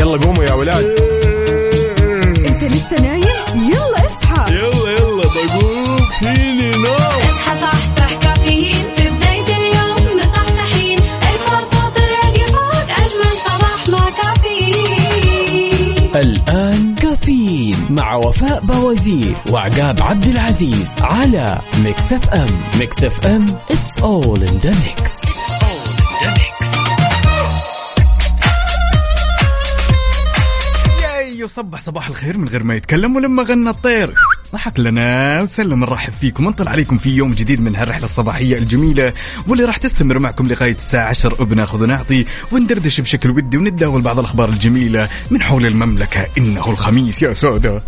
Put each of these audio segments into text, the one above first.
يلا قوموا يا ولاد. انت لسه نايم؟ يلا اصحى. يلا يلا بقوم. فيني نوم. اصحى صحصح كافيين. في بداية اليوم مصحصحين ارفع صوت الراديو فوق أجمل صباح مع كافيين. الآن كافيين مع وفاء بوازير وعقاب عبد العزيز على Mix FM. Mix FM it's all in the mix. وصبح صباح الخير من غير ما يتكلم ولما غنى الطير. ضحك لنا وسلم نرحب فيكم ونطلع عليكم في يوم جديد من هالرحلة الصباحية الجميلة واللي راح تستمر معكم لغاية الساعة 10 وبناخذ ونعطي وندردش بشكل ودي ونتداول بعض الأخبار الجميلة من حول المملكة. إنه الخميس يا سادة.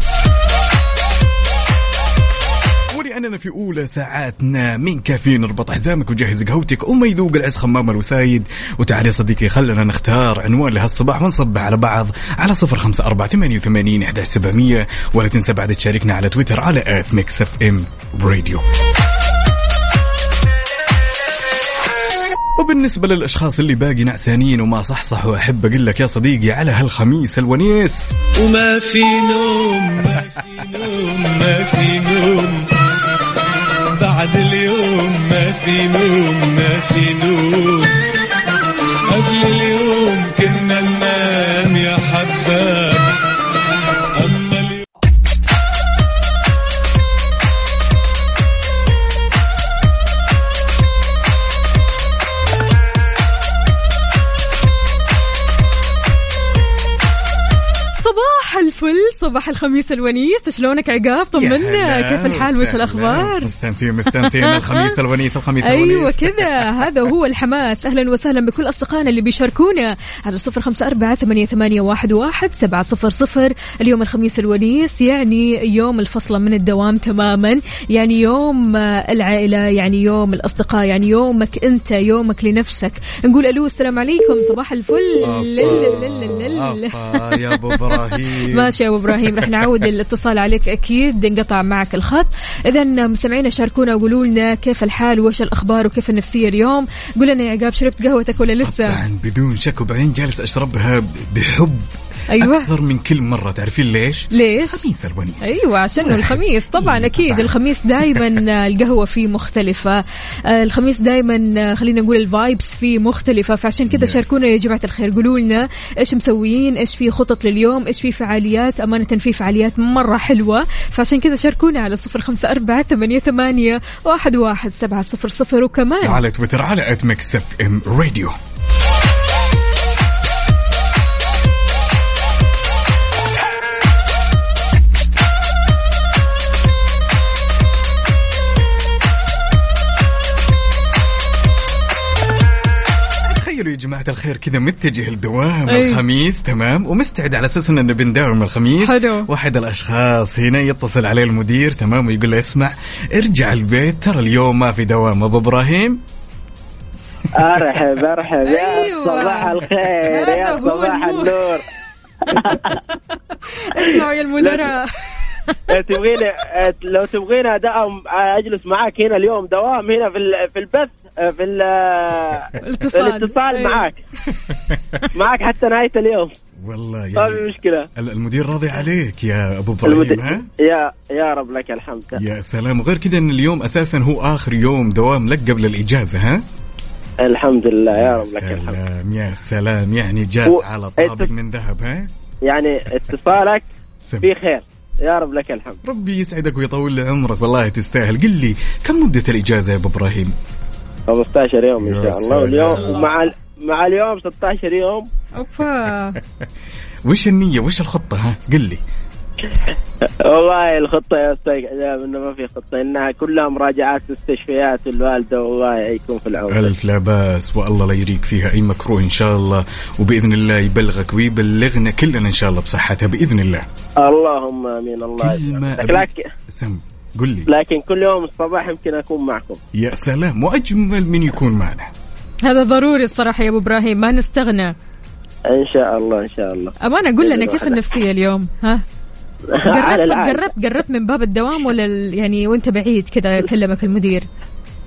ولأننا في أولى ساعاتنا. من كافيين اربط حزامك وجهز قهوتك. وما يذوق العز خمام الوسايد. وتعال يا صديقي خلنا نختار عنوان لهالصباح ونصبح على بعض. على صفر خمسة أربعة ثمانية وثمانين إحدى سبعمية. ولا تنسى بعد تشاركنا على تويتر على at Mix FM Radio. وبالنسبة للأشخاص اللي باقي نعسانين وما صحصحوا أحب أقول لك يا صديقي على هالخميس الونيس. وما في نوم ما في نوم ما في نوم. بعد اليوم ما في نوم ما في نوم. قبل اليوم كنا ننام يا حباب. الفل صباح الخميس الونيس شلونك عقاب؟ طمنا كيف الحال؟ وش. الأخبار؟ مستانسين مستانسين الخميس الونيس الخميس أيوه الونيس. كذا. هذا هو الحماس. أهلا وسهلا بكل أصدقائنا اللي بيشاركونا على صفر خمسة أربعة ثمانية, ثمانية واحد, واحد سبعة صفر صفر. اليوم الخميس الونيس يعني يوم الفصل من الدوام تماما. يعني يوم العائلة يعني يوم الأصدقاء يعني يومك أنت يومك لنفسك. نقول ألو السلام عليكم. صباح الفل. لل- لل- لل- أفا يا أبو إبراهيم. ماشي يا أبو إبراهيم رح نعود الاتصال عليك أكيد انقطع معك الخط. اذا مستمعينا شاركونا وقولوا لنا كيف الحال وش الأخبار وكيف النفسية اليوم؟ قول لنا يا عقاب شربت قهوتك ولا لسه؟ طبعا بدون شك وبعدين جالس أشربها بحب أيوة. أكثر من كل مرة. تعرفين ليش؟ ليش؟ خميس الونيس. أيوه عشان الخميس. طبعا أكيد الخميس دائما القهوة فيه مختلفة. آه، الخميس دائما خلينا نقول الفايبس فيه مختلفة. فعشان كذا. شاركونا يا جماعة الخير. قولوا لنا إيش مسويين إيش في خطط لليوم إيش في فعاليات. أمانة في فعاليات مرة حلوة. فعشان كذا شاركونا على صفر خمسة أربعة ثمانية ثمانية واحد واحد سبعة صفر صفر. وكمان على تويتر على at Mix FM Radio تخيلوا يا جماعة الخير كذا متجه لدوام أي. الخميس تمام ومستعد على أساس انه بنداوم الخميس حلو. واحد الأشخاص هنا يتصل عليه المدير تمام ويقول له اسمع ارجع البيت ترى اليوم ما في دوام أبو إبراهيم أرحب أرحب يا أيوة. صباح الخير يا صباح. النور اسمعوا يا المدراء تبغيني لو تبغيني أداوم أجلس معاك هنا اليوم دوام هنا في في البث في ال- الاتصال. الاتصال أيوة. معاك. معاك حتى نهاية اليوم. والله ما في يعني مشكلة. ال- المدير راضي عليك يا أبو إبراهيم المد... ها؟ يا يا رب لك الحمد. يا سلام. وغير كذا إن اليوم أساسا هو آخر يوم دوام لك قبل الإجازة ها؟ الحمد لله يا رب لك الحمد. سلام يا سلام. يعني جات و- على طابق من ذهب ها؟ يعني اتصالك. في خير. يا رب لك الحمد. ربي يسعدك ويطول لي عمرك. والله تستاهل. قل لي كم مدة الإجازة يا أبو إبراهيم؟ 15 يوم إن شاء. الله. واليوم مع ال- مع اليوم 16 يوم. أوبا. وش النية؟ وش الخطة؟ ها قل لي. والله الخطة يا أستاذ عجاب إنه ما في خطة إنها كلها مراجعات مستشفيات الوالدة والله يكون في العون. ألف لا بأس والله لا يريك فيها أي مكروه إن شاء الله وبإذن الله يبلغك ويبلغنا كلنا إن شاء الله بصحتها بإذن الله. اللهم آمين الله كل ما يسلمك. سم قل لي. لكن كل يوم الصباح يمكن أكون معكم. يا سلام وأجمل من يكون معنا. هذا ضروري الصراحة يا أبو إبراهيم ما نستغنى. إن شاء الله إن شاء الله. امانه قول لنا كيف. النفسية اليوم؟ ها؟ على العادة. قربت قربت من باب الدوام ولا يعني وانت بعيد كذا كلمك المدير؟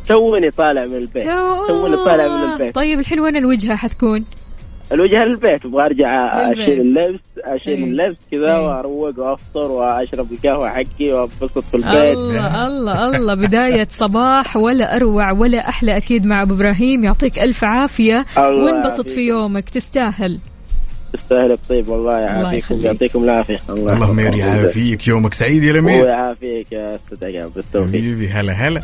توني طالع من البيت. توني طالع من البيت. طيب الحين وين الوجهة حتكون؟ الوجهة للبيت. أبغى أرجع. أشيل اللبس أشيل إيه. اللبس كذا إيه. وأروق وأفطر وأشرب القهوة حقي وانبسط في البيت. الله الله الله. بداية صباح ولا أروع ولا أحلى أكيد مع أبو إبراهيم. يعطيك ألف عافية. الله وانبسط. في يومك. تستاهل. تستاهل الطيب والله الله يعافيكم. يعطيكم العافية الله اللهم. يعافيك يومك سعيد يا الأمير يعافيك يا أستاذ عقاب بالتوفيق حبيبي هلا هلا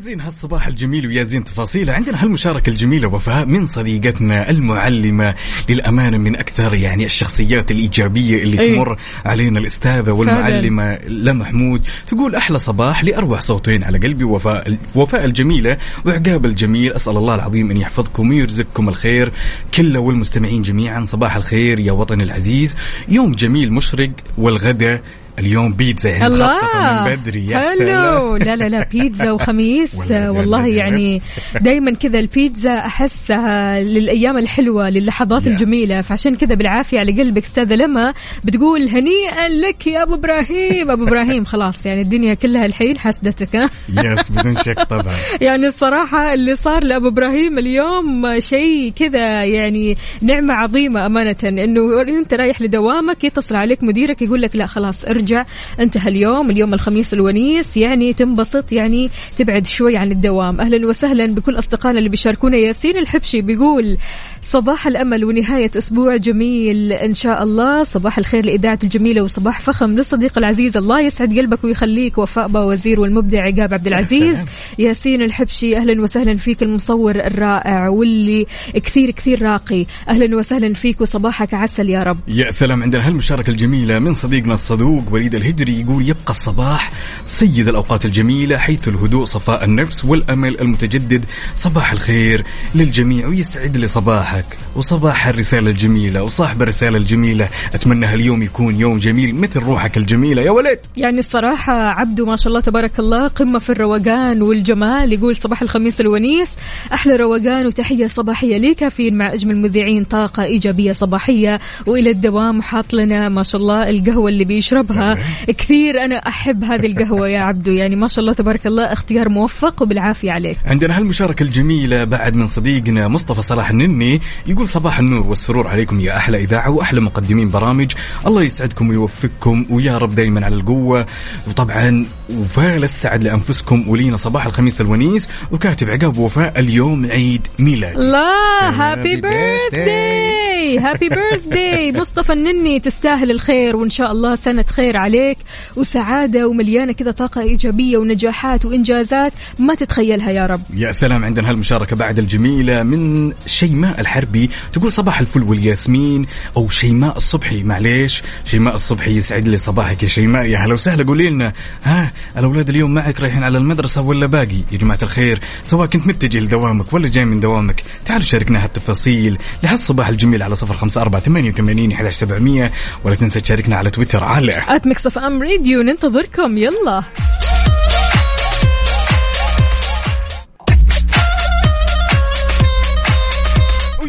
زين هالصباح الجميل ويا زين تفاصيله عندنا هالمشاركة الجميلة وفاء من صديقتنا المعلمة للأمانة من أكثر يعني الشخصيات الإيجابية اللي إيه. تمر علينا الأستاذة والمعلمة لا محمود. تقول أحلى صباح لأروع صوتين على قلبي وفاء وفاء الجميلة وعقاب الجميل. أسأل الله العظيم أن يحفظكم ويرزقكم الخير. كله والمستمعين جميعا صباح الخير يا وطني العزيز. يوم جميل مشرق والغداء اليوم بيتزا يعني الله. من بدري. يا حلو. سلام. لا لا لا بيتزا وخميس. والله. يعني دايما كذا البيتزا أحسها للأيام الحلوة للحظات. الجميلة. فعشان كذا بالعافية على قلبك أستاذة لما بتقول هنيئا لك يا أبو إبراهيم. أبو إبراهيم خلاص يعني الدنيا كلها الحين حسدتك ها؟ يس بدون شك طبعا. يعني الصراحة اللي صار لأبو إبراهيم اليوم شيء كذا يعني نعمة عظيمة أمانة. إنه أنت رايح لدوامك يتصل عليك مديرك يقول لك لا خلاص ارجع. انتهى اليوم اليوم الخميس الونيس يعني تنبسط يعني تبعد شوي عن الدوام. أهلا وسهلا بكل أصدقائنا اللي بيشاركونا. ياسين الحبشي بيقول صباح الأمل ونهاية أسبوع جميل إن شاء الله. صباح الخير لإذاعة الجميلة وصباح فخم للصديق العزيز الله يسعد قلبك ويخليك وفاء باوزير والمبدع عقاب عبد العزيز. ياسين الحبشي أهلا وسهلا فيك المصور الرائع واللي كثير كثير راقي. أهلا وسهلا فيك وصباحك عسل يا رب. يا سلام عندنا هالمشاركة الجميلة من صديقنا الصدوق وليد الهجري يقول يبقى الصباح سيد الأوقات الجميلة حيث الهدوء صفاء النفس والأمل المتجدد. صباح الخير للجميع ويسعد لي صباحك وصباح الرسالة الجميلة وصاحب الرسالة الجميلة. أتمنى هاليوم يكون يوم جميل مثل روحك الجميلة. يا ولد! يعني الصراحة عبده ما شاء الله تبارك الله قمة في الروقان والجمال. يقول صباح الخميس الونيس. أحلى روقان وتحية صباحية لي كافيين مع أجمل مذيعين طاقة إيجابية صباحية وإلى الدوام وحاط لنا ما شاء الله القهوة اللي بيشربها. كثير أنا أحب هذه القهوة يا عبدو. يعني ما شاء الله تبارك الله اختيار موفق وبالعافية عليك. عندنا هالمشاركة الجميلة بعد من صديقنا مصطفى صلاح النني. يقول صباح النور والسرور عليكم يا أحلى إذاعة وأحلى مقدمين برامج. الله يسعدكم ويوفقكم ويا رب دايما على القوة. وطبعا وفاء السعد لأنفسكم ولينا صباح الخميس الونيس وكاتب عقاب وفاء اليوم عيد ميلاد لا Happy Happy Birthday Happy Birthday مصطفى النني تستاهل الخير وإن شاء الله سنة خير عليك. وسعادة ومليانة كذا طاقة إيجابية ونجاحات وإنجازات ما تتخيلها يا رب. يا سلام عندنا هالمشاركة بعد الجميلة من شيماء الحربي تقول صباح الفل والياسمين أو شيماء الصبحي. معليش شيماء الصبحي يسعد لي صباحك يا شيماء. يا هلا وسهلا قولي لنا. ها الأولاد اليوم معك رايحين على المدرسة ولا باقي؟ يا جماعة الخير سواء كنت متجه لدوامك ولا جاي من دوامك تعالوا شاركنا هالتفاصيل لهالصباح الجميل على صفر خمسة أربعة ثمانية وثمانين أحد سبعمية ولا تنسى تشاركنا على تويتر على at Mix FM Radio ننتظركم. يلا.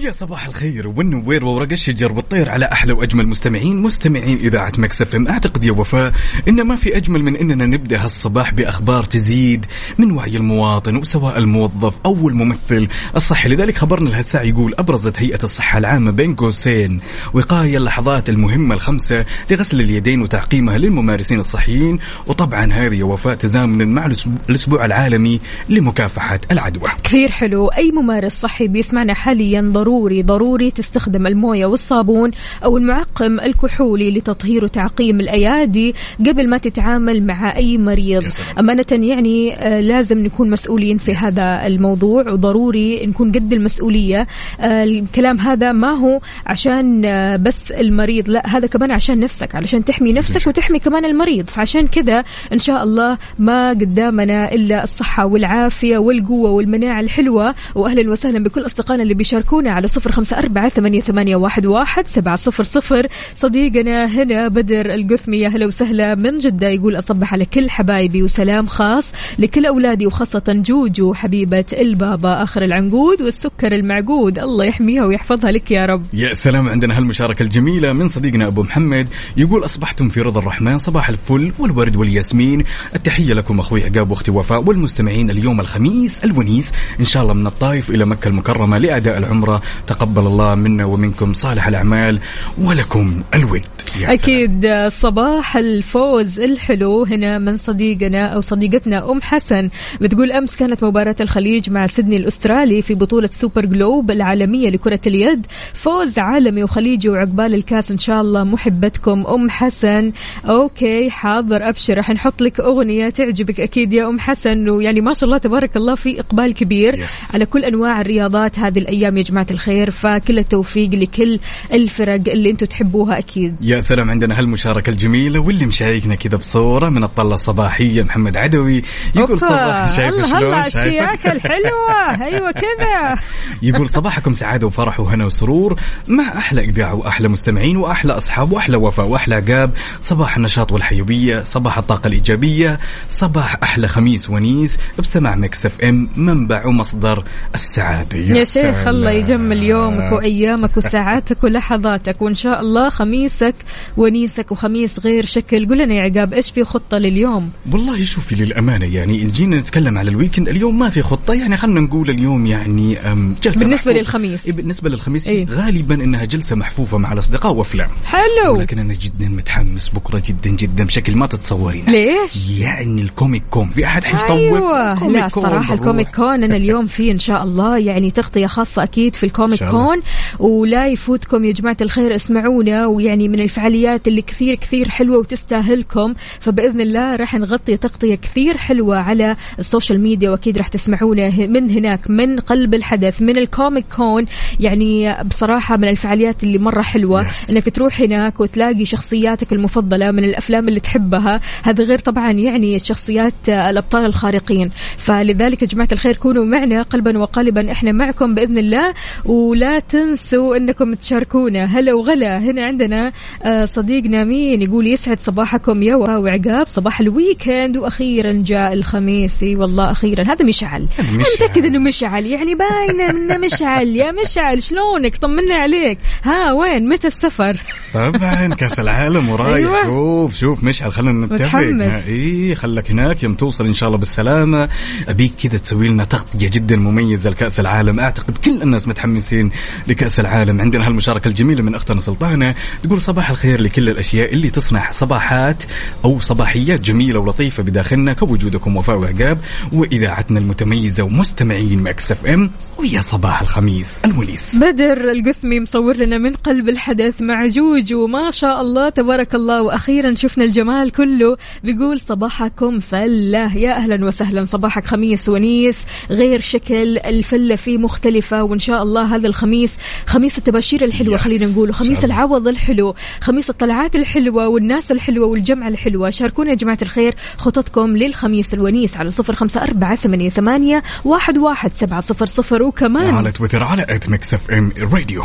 ويا صباح الخير. والنوير وورق الشجر والطير على أحلى وأجمل مستمعين. مستمعين إذاعة Mix FM أعتقد يا وفاء إن ما في أجمل من إننا نبدأ هالصباح بأخبار تزيد من وعي المواطن وسواء الموظف أو الممثل. الصحي. لذلك خبرنا لهالساعه يقول أبرزت هيئة الصحة العامة بين قوسين. وقاية اللحظات المهمة الخمسة لغسل اليدين وتعقيمها للممارسين الصحيين. وطبعا هذه يا وفاء تزامنا مع الأسبوع العالمي لمكافحة العدوى. كثير حلو. أي ممارس صحي بيسمعنا حاليا ضروري ضروري تستخدم الموية والصابون أو المعقم الكحولي لتطهير وتعقيم الأيادي قبل ما تتعامل مع أي مريض. أمانة يعني آه، لازم نكون مسؤولين في هذا الموضوع وضروري نكون قد المسؤولية. آه، الكلام هذا ما هو عشان آه، بس المريض لا هذا كمان عشان نفسك علشان تحمي نفسك وتحمي كمان المريض. فعشان كذا إن شاء الله ما قدامنا إلا الصحة والعافية والقوة والمناعة الحلوة. وأهلا وسهلا بكل أصدقائنا اللي بيشاركونا على صفر خمسة أربعة ثمانية, ثمانية واحد, واحد سبعة صفر صفر. صديقنا هنا بدر القثمي يا هلا وسهلا. من جدة يقول أصبح على كل حبايبي وسلام خاص لكل أولادي وخاصة جوجو حبيبة البابا آخر العنقود والسكر المعقود. الله يحميها ويحفظها لك يا رب. يا سلام عندنا هالمشاركة الجميلة من صديقنا أبو محمد يقول أصبحتم في رضا الرحمن صباح الفل والورد والياسمين. التحية لكم أخوي عقاب وأختي وفاء والمستمعين اليوم الخميس الونيس إن شاء الله من الطائف إلى مكة المكرمة لأداء العمرة تقبل الله منا ومنكم صالح الأعمال ولكم الود. يا سلام. أكيد صباح الفوز الحلو هنا من صديقنا أو صديقتنا أم حسن. بتقول أمس كانت مباراة الخليج مع سيدني الأسترالي في بطولة Super Globe العالمية لكرة اليد. فوز عالمي وخليجي وعقبال الكاس إن شاء الله. محبتكم أم حسن. Okay حاضر أبشر. رح نحط لك أغنية تعجبك أكيد يا أم حسن. ويعني ما شاء الله تبارك الله في إقبال كبير Yes. على كل أنواع الرياضات هذه الأيام يا جماعة الخير. فكل التوفيق لكل الفرق اللي أنتم تحبوها أكيد. يا سلام عندنا هالمشاركة الجميلة واللي مشاركنا كذا بصورة من الطلة الصباحية محمد عدوي يقول صباح شايف الله شايف؟ الشياكة الحلوة. أيوة كذا. يقول صباحكم سعادة وفرح وهنا وسرور مع أحلى إذاعة وأحلى مستمعين وأحلى أصحاب وأحلى وفاء وأحلى عقاب. صباح النشاط والحيوية صباح الطاقة الإيجابية صباح أحلى خميس ونيس بسمع Mix FM منبع ومصدر السعادة. يا شيخ سلام. الله يجمل يومك وايامك وساعاتك ولحظاتك وإن شاء الله خميسك ونيسك وخميس غير شكل. قول لنا يا عقاب إيش في خطة لليوم؟ والله شوفي للأمانة يعني إن جينا نتكلم على الويكند اليوم ما في خطة يعني خلينا نقول اليوم يعني أم، جلسة بالنسبة محفوفة. للخميس. إيه بالنسبة للخميس إيه. غالبا إنها جلسة محفوفة مع الأصدقاء وأفلام. حلو. ولكن أنا جدا متحمس بكرة جدا جدا بشكل ما تتصورين. ليش؟ يعني ال Comic Con في أحد حيطوف ال Comic لا الصراحه. ال Comic Con أنا اليوم في إن شاء الله يعني تغطية خاصة أكيد في ال Comic الله. Con ولا يفوتكم يا جماعة الخير اسمعونا ويعني من الفعاليات اللي كثير كثير حلوة وتستاهلكم فبإذن الله راح نغطي تغطية كثير حلوة على ال social media وأكيد راح تسمعونا من هناك من قلب الحدث من ال Comic Con يعني بصراحة من الفعاليات اللي مرة حلوة Yes. إنك تروح هناك وتلاقي شخصياتك المفضلة من الأفلام اللي تحبها هذا غير طبعا يعني الشخصيات آه، الأبطال الخارقين فلذلك يا جماعة الخير كونوا معنا قلبا وقالبا إحنا معكم بإذن الله ولا تنسوا إنكم تشاركونا. هلا وغلا. هنا عندنا آه، صديقنا مين يقول يسعد صباحكم يا وعقاب. صباح الويكند وأخيرا جاء الخميس. إي والله أخيرا. هذا مشعل. أنا. متاكد إنه مشعل. يعني باينه إنه مشعل. يا مشعل شلونك؟ طمنا عليك. ها وين؟ متى السفر؟ طبعا. كأس العالم ورايح. أيوة. شوف شوف مشعل. خلينا نتفق. إي خلك هناك. يوم توصل إن شاء الله بالسلامة. أبيك كذا تسوي لنا تغطية جدا مميزة لكأس العالم. أعتقد كل الناس متحمسين لكأس العالم. عندنا هالمشاركة الجميلة من أختنا سلطانة تقول صباح الخير لكل الأشياء اللي تصنع صباحات أو صباحيات جميلة ولطيفة بداخلنا كوجودكم وفاء وعقاب وإذاعتنا المتميزة ومستمعين Mix FM ويا صباح الخميس الونيس بدر القثمي مصور لنا من قلب الحدث مع جوجو ما شاء الله تبارك الله. وأخيرا شفنا الجمال كله بيقول صباحكم فلة. يا أهلا وسهلا. صباحك خميس ونيس. غير شكل الفلة فيه مختلفة. وإن شاء الله هذا الخميس خميس التباشير الحلوة Yes. خلينا نقول خميس. العوض الحلو خميس الطلعات الحلوة والناس الحلوة والجمعه الحلوة شاركونا يا جماعة الخير خططكم للخميس الونيس على صفر خمسة أربعة ثمانية ثمانية واحد واحد سبعة صفر صفر وكمان وعلى تويتر على at Mix FM Radio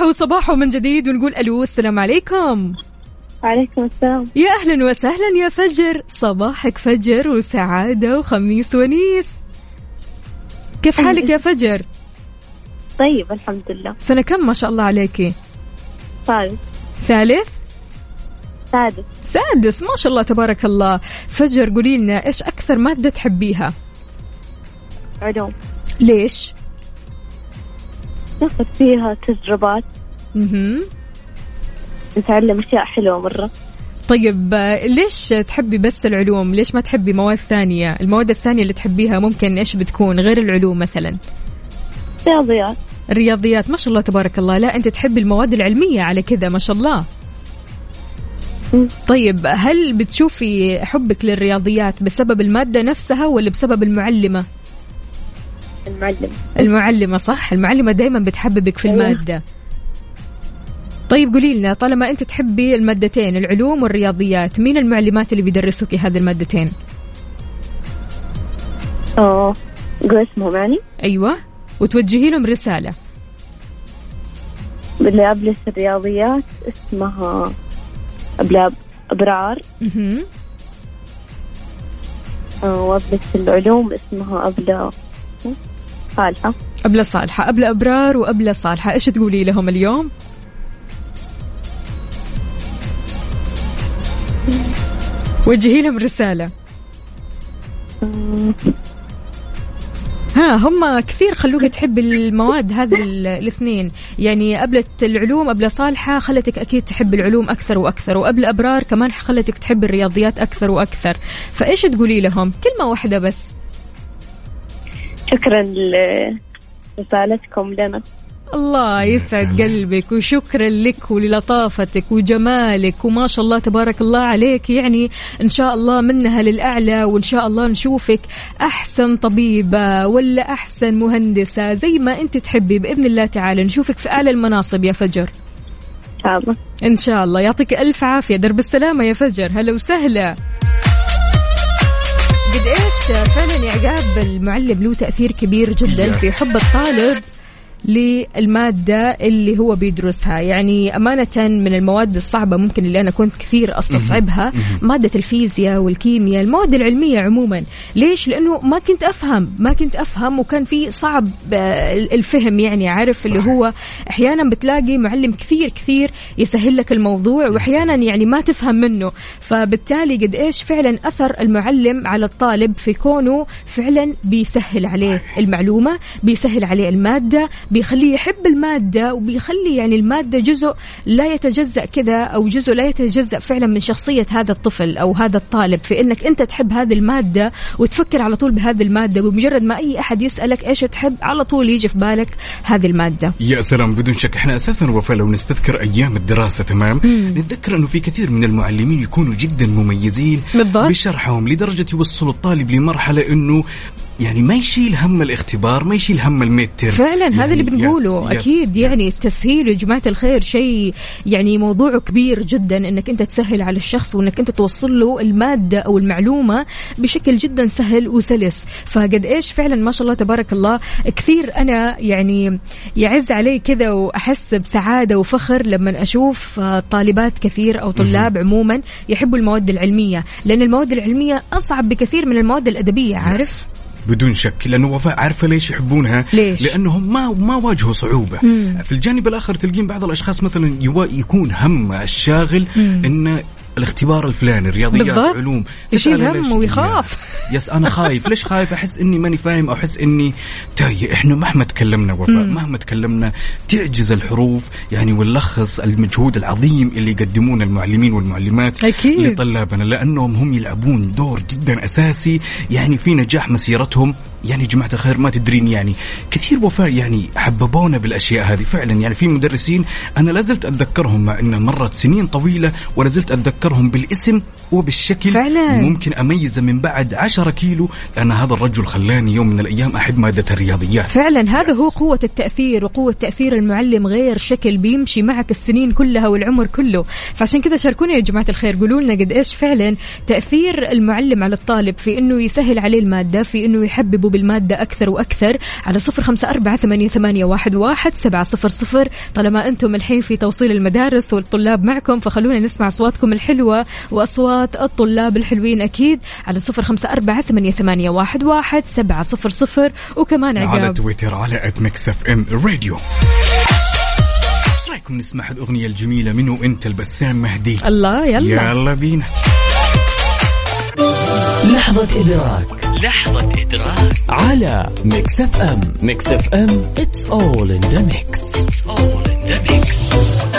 صباحو صباحو من جديد ونقول ألو السلام عليكم. وعليكم السلام. يا أهلا وسهلا يا فجر. صباحك فجر وسعادة وخميس ونيس. كيف حالك يا فجر؟ طيب الحمد لله. سنة كم ما شاء الله عليكي ثالث ثالث؟ سادس. سادس ما شاء الله تبارك الله. فجر قولي لنا إيش أكثر مادة تحبيها؟ علوم. ليش؟ ناخذ فيها تجربات. مهم. نتعلم أشياء حلوة مرة. طيب ليش تحبي بس العلوم؟ ليش ما تحبي مواد ثانية؟ المواد الثانية اللي تحبيها ممكن إيش بتكون غير العلوم مثلا؟ رياضيات. الرياضيات ما شاء الله تبارك الله. لا أنت تحبي المواد العلمية على كذا ما شاء الله. طيب هل بتشوفي حبك للرياضيات بسبب المادة نفسها ولا بسبب المعلمة؟ المعلم المعلمة صح؟ المعلمة دايما بتحببك في أيوة. المادة. طيب قولي لنا طالما أنت تحبي المادتين العلوم والرياضيات مين المعلمات اللي بيدرسوكي هذه المادتين؟ أوه قول اسمهم يعني أيوه. وتوجهي لهم رسالة. اللي أبلة الرياضيات اسمها أبلة أبرار. مهم. وأبلس العلوم اسمها أبلة صالحة. أبلة صالحة. أبلة أبرار وأبلة صالحة. إيش تقولي لهم اليوم؟ وجهي لهم رسالة. ها هم كثير خلوك تحب المواد هذه ال- الاثنين. يعني أبلة العلوم أبلة صالحة خلتك أكيد تحب العلوم أكثر وأكثر. وأبلة أبرار كمان خلتك تحب الرياضيات أكثر وأكثر. فإيش تقولي لهم؟ كلمة واحدة بس. شكرا لرسالتكم لنا الله يسعد قلبك وشكرا لك وللطافتك وجمالك وما شاء الله تبارك الله عليك. يعني إن شاء الله منها للأعلى وإن شاء الله نشوفك أحسن طبيبة ولا أحسن مهندسة زي ما أنت تحبي. بإذن الله تعالى نشوفك في أعلى المناصب يا فجر. إن شاء الله. إن شاء الله. يعطيك ألف عافية. درب السلامة يا فجر. هلا وسهلا. قد إيش فعلا عقاب المعلم له تأثير كبير جدا في حب الطالب. للمادة اللي هو بيدرسها. يعني أمانة من المواد الصعبة ممكن اللي أنا كنت كثير أستصعبها مادة الفيزياء والكيمياء المواد العلمية عموما. ليش؟ لأنه ما كنت أفهم ما كنت أفهم وكان في صعب آه، الفهم يعني عارف اللي هو أحيانا بتلاقي معلم كثير كثير يسهل لك الموضوع وأحيانا يعني ما تفهم منه. فبالتالي قد إيش فعلا أثر المعلم على الطالب في كونه فعلا بيسهل عليه المعلومة بيسهل عليه المادة بيخليه يحب المادة وبيخلي يعني المادة جزء لا يتجزأ كذا أو جزء لا يتجزأ فعلا من شخصية هذا الطفل أو هذا الطالب. في إنك أنت تحب هذه المادة وتفكر على طول بهذه المادة بمجرد ما أي أحد يسألك إيش تحب على طول يجي في بالك هذه المادة. يا سلام بدون شك إحنا أساسا وفاء لو نستذكر أيام الدراسة تمام؟ نتذكر إنه في كثير من المعلمين يكونوا جدا مميزين بالضبط. بشرحهم لدرجة يوصلوا الطالب لمرحلة إنه يعني ما يشيل هم الاختبار ما يشيل هم ال midterm فعلا يعني هذا اللي بنقوله. yes- أكيد yes- يعني yes. التسهيل يا جماعة الخير شيء يعني موضوعه كبير جدا إنك أنت تسهل على الشخص وإنك أنت توصل له المادة أو المعلومة بشكل جدا سهل وسلس. فقد إيش؟ فعلا ما شاء الله تبارك الله كثير أنا يعني يعز علي كذا وأحس بسعادة وفخر لما أشوف طالبات كثير أو طلاب عموما يحبوا المواد العلمية لأن المواد العلمية أصعب بكثير من المواد الأدبية عارف؟ يس. بدون شك لأنه وفاء عارفة ليش يحبونها؟ ليش؟ لأنهم ما ما واجهوا صعوبة في الجانب الآخر تلقين بعض الأشخاص مثلا يكون هم الشاغل انه الاختبار الفلاني الرياضيات بالضبط. علوم يشيل هم؟ ويخاف. يس, أنا خايف ليش خايف أحس إني ماني فاهم أو أحس إني تايه إحنا مهما تكلمنا وفاء مهما تكلمنا تعجز الحروف يعني ونلخص المجهود العظيم اللي يقدمونه المعلمين والمعلمات أكيد. لطلابنا لأنهم هم يلعبون دور جدا أساسي يعني في نجاح مسيرتهم يعني جماعة الخير ما تدرين يعني كثير وفاء يعني حببونا بالأشياء هذه فعلا يعني في مدرسين أنا لازلت أتذكرهم مع انه مرت سنين طويلة ولا زلت اتذكرهم بالاسم وبالشكل. فعلاً. ممكن اميزه من بعد 10 كيلو لأن هذا الرجل خلاني يوم من الأيام احب مادة الرياضيات. فعلا هذا هو قوة التأثير وقوة تأثير المعلم غير شكل بيمشي معك السنين كلها والعمر كله. فعشان كذا شاركونا يا جماعة الخير قولوا لنا قد إيش فعلا تأثير المعلم على الطالب في إنه يسهل عليه المادة في إنه يحببه بالمادة أكثر وأكثر. على صفر خمسة أربعة ثمانية, ثمانية واحد, واحد سبعة صفر صفر. طالما أنتم الحين في توصيل المدارس والطلاب معكم فخلونا نسمع أصواتكم الحلوة وأصوات الطلاب الحلوين أكيد على صفر خمسة أربعة ثمانية, ثمانية واحد, واحد سبعة صفر صفر. وكمان على عقاب. تويتر على at Mix FM Radio إيش رأيكم نسمع الأغنية الجميلة منو؟ أنت البسام مهدي. الله يلا. يلا بينا. لحظة إدراك. لحظة إدراك. على Mix FM. Mix FM it's all in the mix. All in the mix.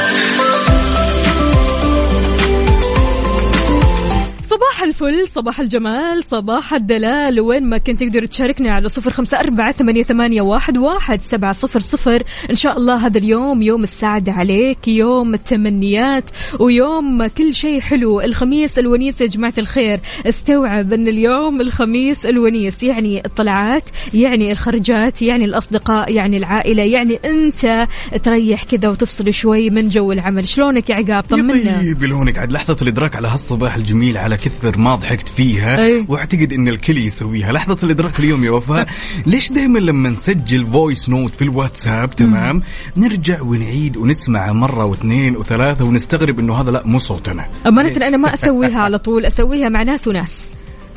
صباح الفل صباح الجمال صباح الدلال. وين ما كنت تقدر تشاركنا على صفر خمسة أربعة ثمانية, ثمانية واحد, واحد سبعة صفر صفر. إن شاء الله هذا اليوم يوم السعادة عليك يوم التمنيات ويوم كل شيء حلو. الخميس الونيس يا جماعة الخير. استوعب أن اليوم الخميس الونيس يعني الطلعات يعني الخرجات يعني الأصدقاء يعني العائلة يعني أنت تريح كذا وتفصل شوي من جو العمل. شلونك يا عقاب؟ طمنا. طيب لونك. عاد لحظة الإدراك على هالصباح الجميل على كثر ما ضحكت فيها أي. واعتقد إن الكل يسويها لحظة الإدراك اليوم يا وفاء ليش دائما لما نسجل voice note في الواتساب تمام نرجع ونعيد ونسمع مرة واثنين وثلاثة ونستغرب إنه هذا لا مو صوتنا ليش؟ أنا ما أسويها على طول أسويها مع ناس وناس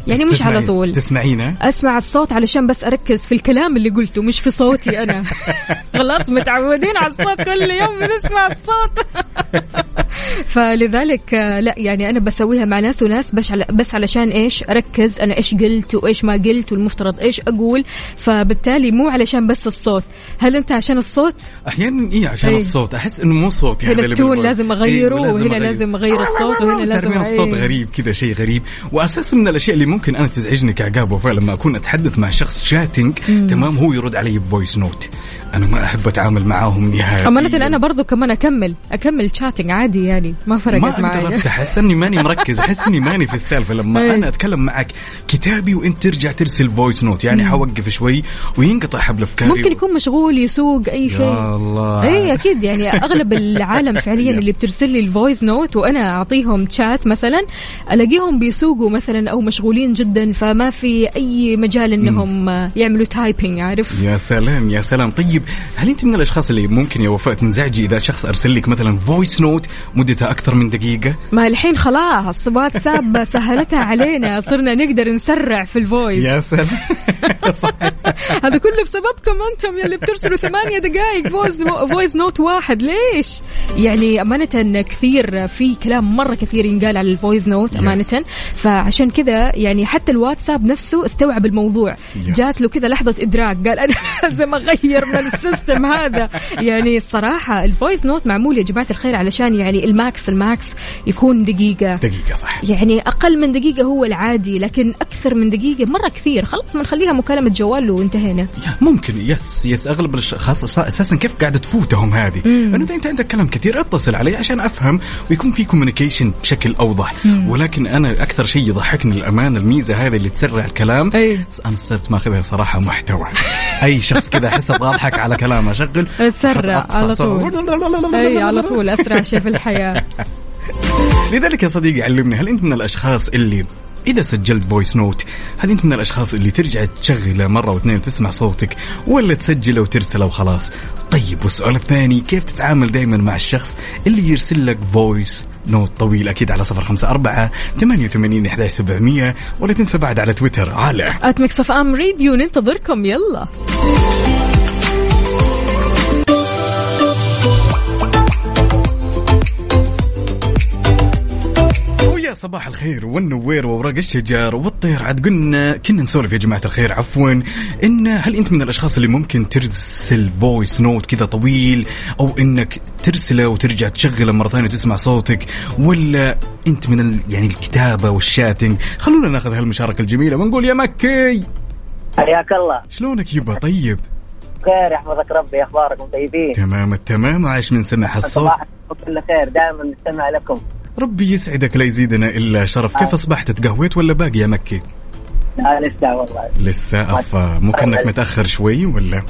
يعني مش على طول. تسمعينا أسمع الصوت علشان بس أركز في الكلام اللي قلته مش في صوتي أنا. خلاص متعودين على الصوت كل يوم بنسمع الصوت. فلذلك لا يعني أنا بسويها مع ناس وناس بس على بس علشان إيش؟ أركز أنا إيش قلت وإيش ما قلت والمفترض إيش أقول. فبالتالي مو علشان بس الصوت. هل انت عشان الصوت أحيانا إيه عشان أي. الصوت أحس إنه مو صوتي هنا هذا اللي التون. لازم إيه، أغيره ولازم وهنا. لازم أغير الصوت وهنا لازم تعرفين الصوت. غريب كذا شيء غريب واساسا من الأشياء اللي ممكن أنا تزعجني كعقاب وفاء لما أكون أتحدث مع شخص شاتنج تمام هو يرد علي ب voice note أنا ما أحب أتعامل معاهم نهائيا أمانة أنا برضو كمان أكمل أكمل chatting عادي يعني ما ما فرقت أقدر معي أفتح أحس إني ماني مركز أحس إني ماني في السالفة لما أي. أنا أتكلم معك كتابي وإنت ترجع ترسل voice note يعني حوقف شوي وينقطع حبل أفكاري ممكن يكون مشغول يسوق أي شيء. يا الله. اي أكيد يعني أغلب العالم فعليا. اللي بترسل لي ال voice note وأنا أعطيهم تشات مثلا ألاقيهم بيسوقوا مثلا أو مشغولين جدا فما في أي مجال إنهم يعملوا typing عارف؟ يا سلام يا سلام. طيب هل أنت من الأشخاص اللي ممكن يا وفاء تنزعجي إذا شخص أرسل لك مثلا voice note مدتها أكثر من دقيقة؟ ما الحين خلاص واتساب سهلتها علينا صرنا نقدر نسرع في ال voice يا سلام. هذا كله بسببكم أنتم يلي بترسلوا ثمانية دقائق voice voice note واحد. ليش؟ يعني أمانة كثير في كلام مرة كثير ينقال على ال voice note أمانة. فعشان كذا يعني حتى الواتساب نفسه استوعب الموضوع. Yes. جات له كذا لحظة إدراك قال أنا لازم أغير من ال system هذا. يعني الصراحة ال voice note معمول يا جماعة الخير علشان يعني ال max ال max يكون دقيقة. دقيقة صح يعني أقل من دقيقة هو العادي لكن أكثر من دقيقة مرة كثير. خلاص بنخليها مكالمة جوال وانتهينا. ممكن. yes yes أغلب الاشخاص أساسا كيف قاعدة تفوتهم هذه؟ اذا انت عندك كلام كثير أتصل علي عشان أفهم ويكون في communication بشكل أوضح. ولكن أنا أكثر شيء يضحكني الامانه الميزة هذه اللي تسرع الكلام. أي. أنا صرت ماخذها صراحة محتوى. أي شخص كذا احس أبغى أضحك على كلامه أشغل. تسرع على طول. أي على طول أسرع شيء في الحياة. لذلك يا صديقي علمني هل أنت من الأشخاص اللي إذا سجلت voice note هل أنت من الأشخاص اللي ترجع تشغله مرة واثنين وتسمع صوتك ولا تسجله وترسله وخلاص؟ طيب والسؤال الثاني كيف تتعامل دائما مع الشخص اللي يرسل لك voice note طويل؟ أكيد على صفر خمسة أربعة ثمانية وثمانين إحداش سبعمية ولا تنسى بعد على تويتر على at FM Radio ننتظركم يلا. صباح الخير والنوير وورق الشجر والطير. عاد قلنا كنا نسولف يا جماعة الخير. عفوا. إن هل أنت من الأشخاص اللي ممكن ترسل voice note كذا طويل أو إنك ترسله وترجع تشغله مرة ثانية وتسمع صوتك؟ ولا أنت من ال يعني الكتابة وال chatting؟ خلونا ناخذ هالمشاركة الجميلة ونقول يا مكي. حياك الله. شلونك يبا؟ طيب. خير يحفظك ربي. أخباركم طيبين؟ تمام التمام عايش من سمع الصوت. كل خير. دائما نستمع لكم. ربي يسعدك لا يزيدنا إلا شرف. كيف أصبحت؟ تقهويت ولا باقي يا مكي؟ لا لسه والله. لسه أفا. مو كانك متأخر شوي ولا؟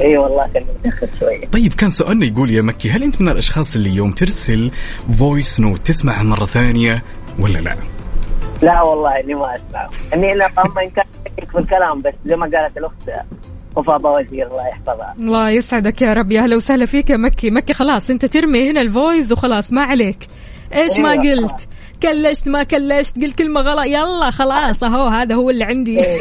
إي والله كان متأخر شوي. طيب كان سؤالنا يقول يا مكي هل أنت من الأشخاص اللي يوم ترسل voice note تسمعها مرة ثانية ولا لا؟ لا والله إني ما أسمع. إني أنا اما إن كان في الكلام بس زي ما قالت الأخت وفاء بوازير الله يحفظها. الله يسعدك يا رب يا هلا وسهلا فيك يا مكي. مكي خلاص أنت ترمي هنا ال voice وخلاص ما عليك. إيش ما أيوة. قلت؟ كلشت ما كلشت قلت كلمة غلط. يلا خلاص أهو هذا هو اللي عندي. إيه.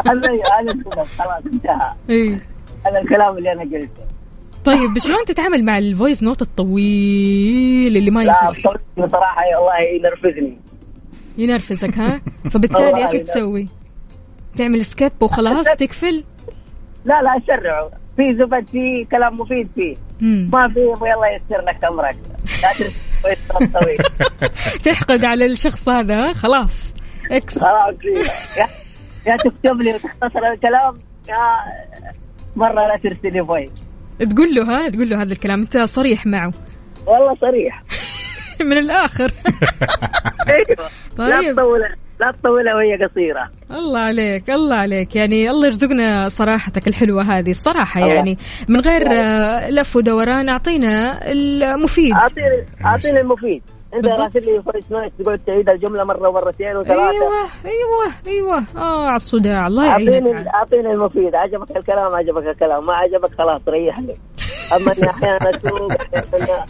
الكلام خلاص انتهى. إيه. هذا الكلام اللي أنا قلته. طيب شلون تتعامل مع ال voice note الطويل اللي ما لا يخلص؟ بصراحة- بصراحة والله ينرفزني. ينرفزك ها؟ فبالتالي إيش. تسوي؟ تعمل skip وخلاص تقفل؟ لا لا اسرعه في زبدة في كلام مفيد فيه. مم. ما في الله ييسر لك أمرك. لا طويل. تحقد على الشخص هذا؟ خلاص. X خلاص. يا, تكتب لي وتختصر الكلام. يا مرة لا ترسلي voice تقول له ها تقول له هذا الكلام. أنت صريح معه. والله صريح. من الآخر. لا طيب. تطول. لا تطولها وهي قصيرة. الله عليك الله عليك. يعني الله يرزقنا صراحتك الحلوة هذه الصراحة الله. يعني. من غير لف ودوران أعطينا المفيد. اعطيني أعطيني المفيد. أنت بالضبط. راسل لي فويس نويس تقعد تعيد الجملة مرة ومرتين وثلاثة. أيوة أيوة أيوة. آه على الصداع. الله يعينك. اعطيني. أعطيني المفيد. عجبك الكلام عجبك الكلام. ما عجبك خلاص ريحني أما إني أحيانا اسوق أحيانا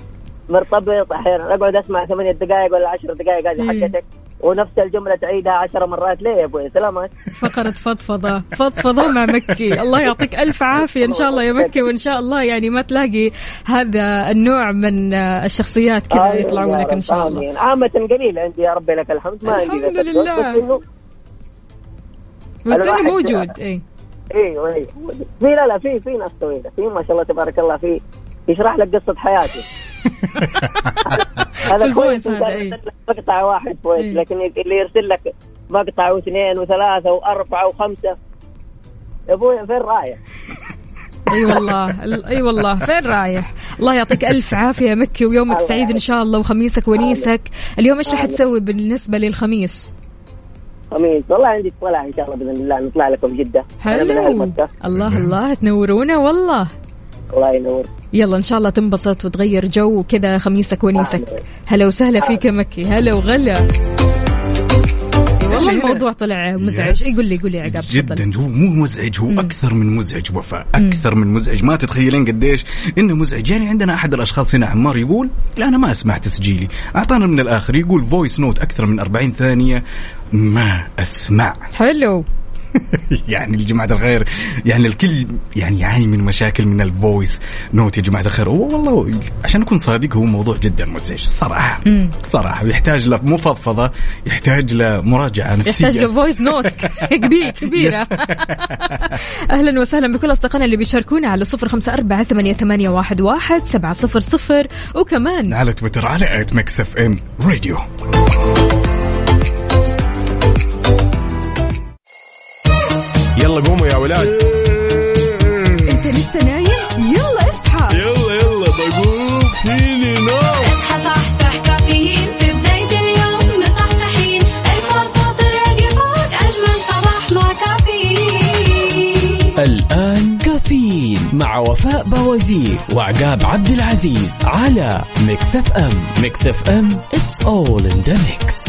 مرتبط أحيانا أقعد أسمع ثمانية دقائق ولا عشر دقائق هذه إيه. حقتك. ونفس الجملة تعيدها عشر مرات. ليه يا أبوي؟ سلامات فقرة فضفضة. فضفضة مع مكي. الله يعطيك ألف عافية إن شاء الله يا مكي وإن شاء الله يعني ما تلاقي هذا النوع من الشخصيات كذا آمين يطلعوا لك رب، شاء الله. آمين. عامة قليل عندي يا ربي لك الحمد. ما عندي الحمد لله. بس إنه موجود إيه. أيوه أيوه في لا لا في في ناس طويلة. في ما شاء الله تبارك الله في يشرح لك قصة حياتي في هذا كويس إيه. مقطع واحد كويس إيه. لكن اللي يرسل لك مقطع واثنين وثلاثة وأربعة وخمسة. يا أبوي فين رايح؟ أي والله ال- أي والله فين رايح؟ الله يعطيك ألف عافية مكي ويومك سعيد إن شاء الله وخميسك ونيسك. اليوم إيش راح. تسوي بالنسبة للخميس؟ خميس. والله عندي طلع إن شاء الله بإذن الله نطلع لكم جدة. حلو. الله الله تنورونا والله. الله ينور. يلا إن شاء الله تنبسط وتغير جو وكذا خميسك ونيسك. هلا وسهلا فيك يا مكي. هلا وغلا. والله الموضوع طلع مزعج. اي قول لي قول لي عقاب. جدا. هو مو مزعج هو أكثر من مزعج وفاء أكثر من مزعج. ما تتخيلين قديش إنه مزعج. يعني عندنا أحد الأشخاص هنا عمار يقول لا أنا ما أسمع تسجيلي. أعطانا من الآخر. يقول voice note أكثر من 40 ثانية. ما أسمع. حلو. يعني يا جماعة الخير يعني الكل يعني يعاني من مشاكل من ال voice note يا جماعة الخير. هو والله عشان اكون صادق هو موضوع جدا مزعج صراحة. صراحة. يحتاج له فضفضة يحتاج له مراجعة نفسية. يحتاج له voice note كبير كبيرة أهلا وسهلا بكل أصدقائنا اللي بيشاركونا على صفر خمسة أربعة ثمانية, ثمانية واحد, واحد سبعة صفر صفر. وكمان على تويتر على at Mix FM Radio يلا قوموا يا ولاد. أنت لسه نايم؟ يلا اصحى. يلا يلا بقوم. فيني نوم اصحى صحصح كافيين. في بداية اليوم مصحصحين. ارفع صوت الراديو فوق أجمل صباح مع كافيين. الآن كافيين مع وفاء بوازير وعقاب عبد العزيز على Mix FM. Mix FM it's all in the mix.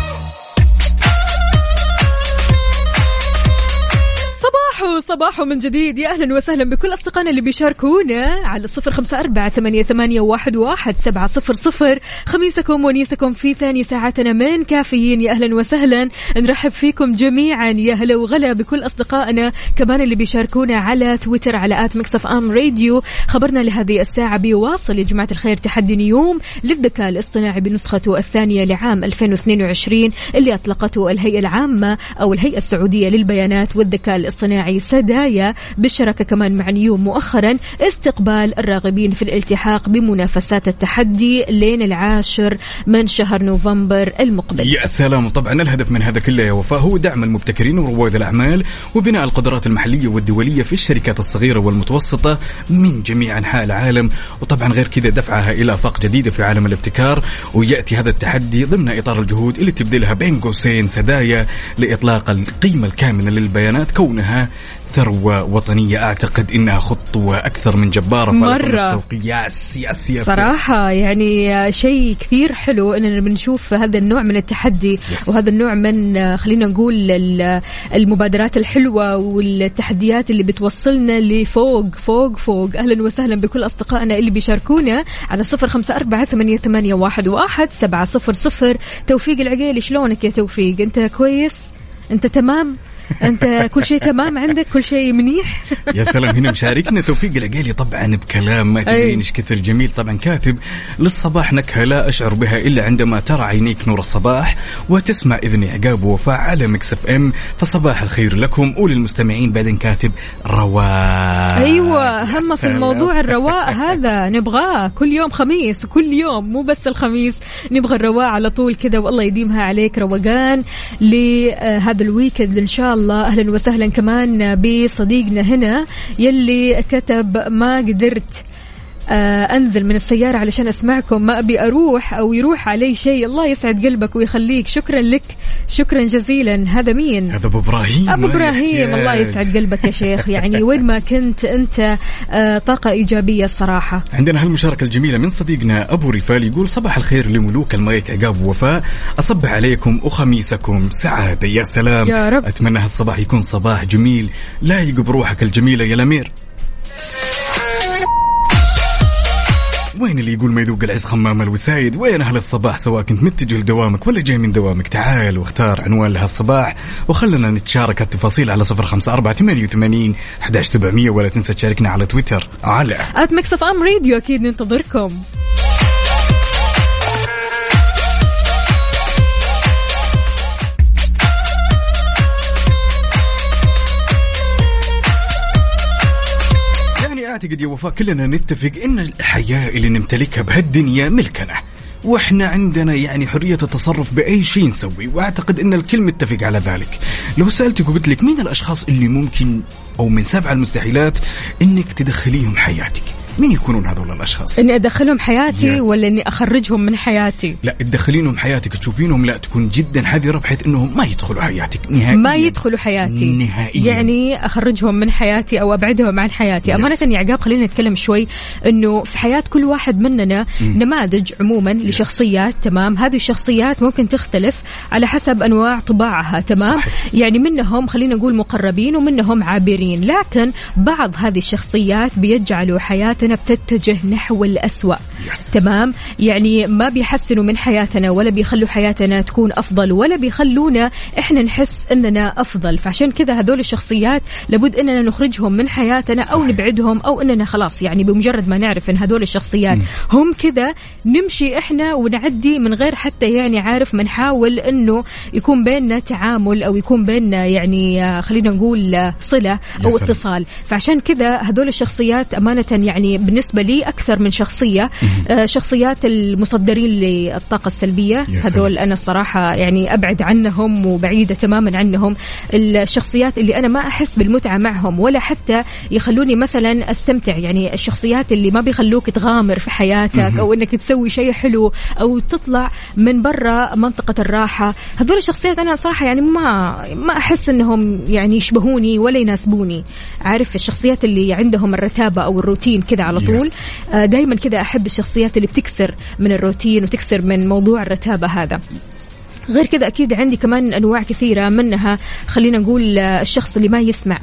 صباحو صباحو من جديد. يا أهلا وسهلا بكل أصدقائنا اللي بيشاركونا على صفر خمسة أربعة ثمانية, ثمانية واحد, واحد سبعة صفر صفر. خميسكم ونيسكم في ثاني ساعتنا من كافيين. يا أهلا وسهلا. نرحب فيكم جميعا. يا هلا وغلا بكل أصدقائنا كمان اللي بيشاركونا على تويتر على at Mix FM Radio. خبرنا لهذه الساعة بيواصل يا جماعة الخير تحدي نيوم للذكاء الاصطناعي بنسخته الثانية لعام 2022 اللي أطلقته الهيئة العامة أو الهيئة السعودية للبيانات والذكاء الاصطناعي. سدايا بالشراكة كمان مع نيوم مؤخرا استقبال الراغبين في الالتحاق بمنافسات التحدي لين العاشر من شهر نوفمبر المقبل. يا سلام. طبعا الهدف من هذا كله يا وفاء هو دعم المبتكرين ورواد الأعمال وبناء القدرات المحلية والدولية في الشركات الصغيرة والمتوسطة من جميع أنحاء العالم. وطبعا غير كذا دفعها إلى افاق جديده في عالم الابتكار ويأتي هذا التحدي ضمن إطار الجهود اللي تبذلها بين قوسين سدايا لإطلاق القيمة الكامله للبيانات كونها ثروة وطنية أعتقد إنها خطوة أكثر من جبارة. مرة. ياس ياس ياس صراحة يعني شيء كثير حلو اننا بنشوف هذا النوع من التحدي Yes. وهذا النوع من خلينا نقول ال- المبادرات الحلوة والتحديات اللي بتوصلنا لفوق فوق فوق. أهلا وسهلا بكل أصدقائنا اللي بيشاركونا على صفر خمسة أربعة ثمانية, ثمانية واحد, واحد سبعة صفر صفر. توفيق العقيلي شلونك يا توفيق؟ أنت كويس؟ أنت تمام؟ أنت كل شيء تمام عندك؟ كل شيء منيح؟ يا سلام هنا مشاركنا توفيق. العقيلي طبعا بكلام ما. تدرين إيش كثر جميل. طبعا كاتب للصباح نكهة لا أشعر بها إلا عندما ترى عينيك نور الصباح وتسمع اذني عقاب ووفاء على Mix FM. فصباح الخير لكم وللمستمعين. بعدين كاتب رواق أيوه يا هم في سلام. الموضوع الرواق هذا. نبغاه كل يوم خميس وكل يوم مو بس الخميس. نبغى الرواق على طول كذا والله يديمها عليك. روقان لهذا ال weekend إن شاء الله أهلا وسهلا كمان بصديقنا هنا يلي كتب ما قدرت أنزل من السيارة علشان أسمعكم. ما أبي أروح أو يروح علي شيء. الله يسعد قلبك ويخليك. شكرا لك. شكرا جزيلا. هذا مين؟ هذا أبو إبراهيم. أبو إبراهيم. الله يسعد قلبك يا شيخ. يعني وين ما كنت أنت آه، طاقة إيجابية الصراحة. عندنا هالمشاركة الجميلة من صديقنا أبو رفال يقول صباح الخير لملوك المايك عقاب ووفاء أصبح عليكم وخميسكم. سعادة يا سلام. يا رب. أتمنى هالصباح يكون صباح جميل. لايق بروحك الجميلة يا الأمير. وين اللي يقول ما يذوق العز خمام الوسايد؟ وين أهل الصباح؟ سواء كنت متجه لدوامك ولا جاي من دوامك. تعال واختار عنوان لهالصباح وخلنا نتشارك التفاصيل على صفر خمسة أربعة ثمانية وثمانين أحداش سبعمية ولا تنسى تشاركنا على تويتر. على. at Mix FM Radio أكيد ننتظركم. أعتقد يا وفاء كلنا نتفق إن الحياة اللي نمتلكها بهالدنيا ملكنا. وإحنا عندنا يعني حرية التصرف بأي شيء نسوي وأعتقد إن الكل متفق على ذلك. لو سألتك وقلت لك مين الأشخاص اللي ممكن أو من سبع المستحيلات إنك تدخليهم حياتك؟ مين يكونون هذول الأشخاص؟ إني أدخلهم حياتي Yes. ولا إني أخرجهم من حياتي؟ لا تدخلينهم حياتك تشوفينهم لا تكون جدا حذرة بحيث إنهم ما يدخلوا حياتك نهائيا. ما يدخلوا حياتي. نهائيا. يعني أخرجهم من حياتي أو أبعدهم عن حياتي. Yes. أمانة يا عقاب خلينا نتكلم شوي إنه في حياة كل واحد مننا نماذج عموما لشخصيات تمام؟ هذه الشخصيات ممكن تختلف على حسب أنواع طباعها تمام؟ صحيح. يعني منهم خلينا نقول مقربين ومنهم عابرين لكن بعض هذه الشخصيات بيجعلوا حياتنا بتتجه نحو الأسوأ. Yes. تمام؟ يعني ما بيحسنوا من حياتنا ولا بيخلوا حياتنا تكون أفضل ولا بيخلونا إحنا نحس أننا أفضل. فعشان كذا هذول الشخصيات لابد أننا نخرجهم من حياتنا أو نبعدهم أو أننا خلاص يعني بمجرد ما نعرف أن هذول الشخصيات هم كذا نمشي إحنا ونعدي من غير حتى يعني عارف ما نحاول أنه يكون بيننا تعامل أو يكون بيننا يعني آه، خلينا نقول آه، صلة أو. اتصال. فعشان كذا هذول الشخصيات أمانة يعني بالنسبة لي أكثر من شخصية. آه، شخصيات المصدرين للطاقة السلبية. يا هذول سلام. أنا الصراحة يعني أبعد عنهم وبعيدة تماما عنهم. الشخصيات اللي أنا ما أحس بالمتعة معهم ولا حتى يخلوني مثلا أستمتع. يعني الشخصيات اللي ما بيخلوك تغامر في حياتك أو أنك تسوي شيء حلو أو تطلع من برا منطقة الراحة. هذول الشخصيات أنا صراحة يعني ما ما أحس أنهم يعني يشبهوني ولا يناسبوني. عارف الشخصيات اللي عندهم الرتابة أو الروتين كذا على طول Yes. دائما كذا أحب الشخصيات اللي بتكسر من الروتين وتكسر من موضوع الرتابة هذا غير كذا أكيد عندي كمان أنواع كثيرة منها خلينا نقول آه، الشخص اللي ما يسمع.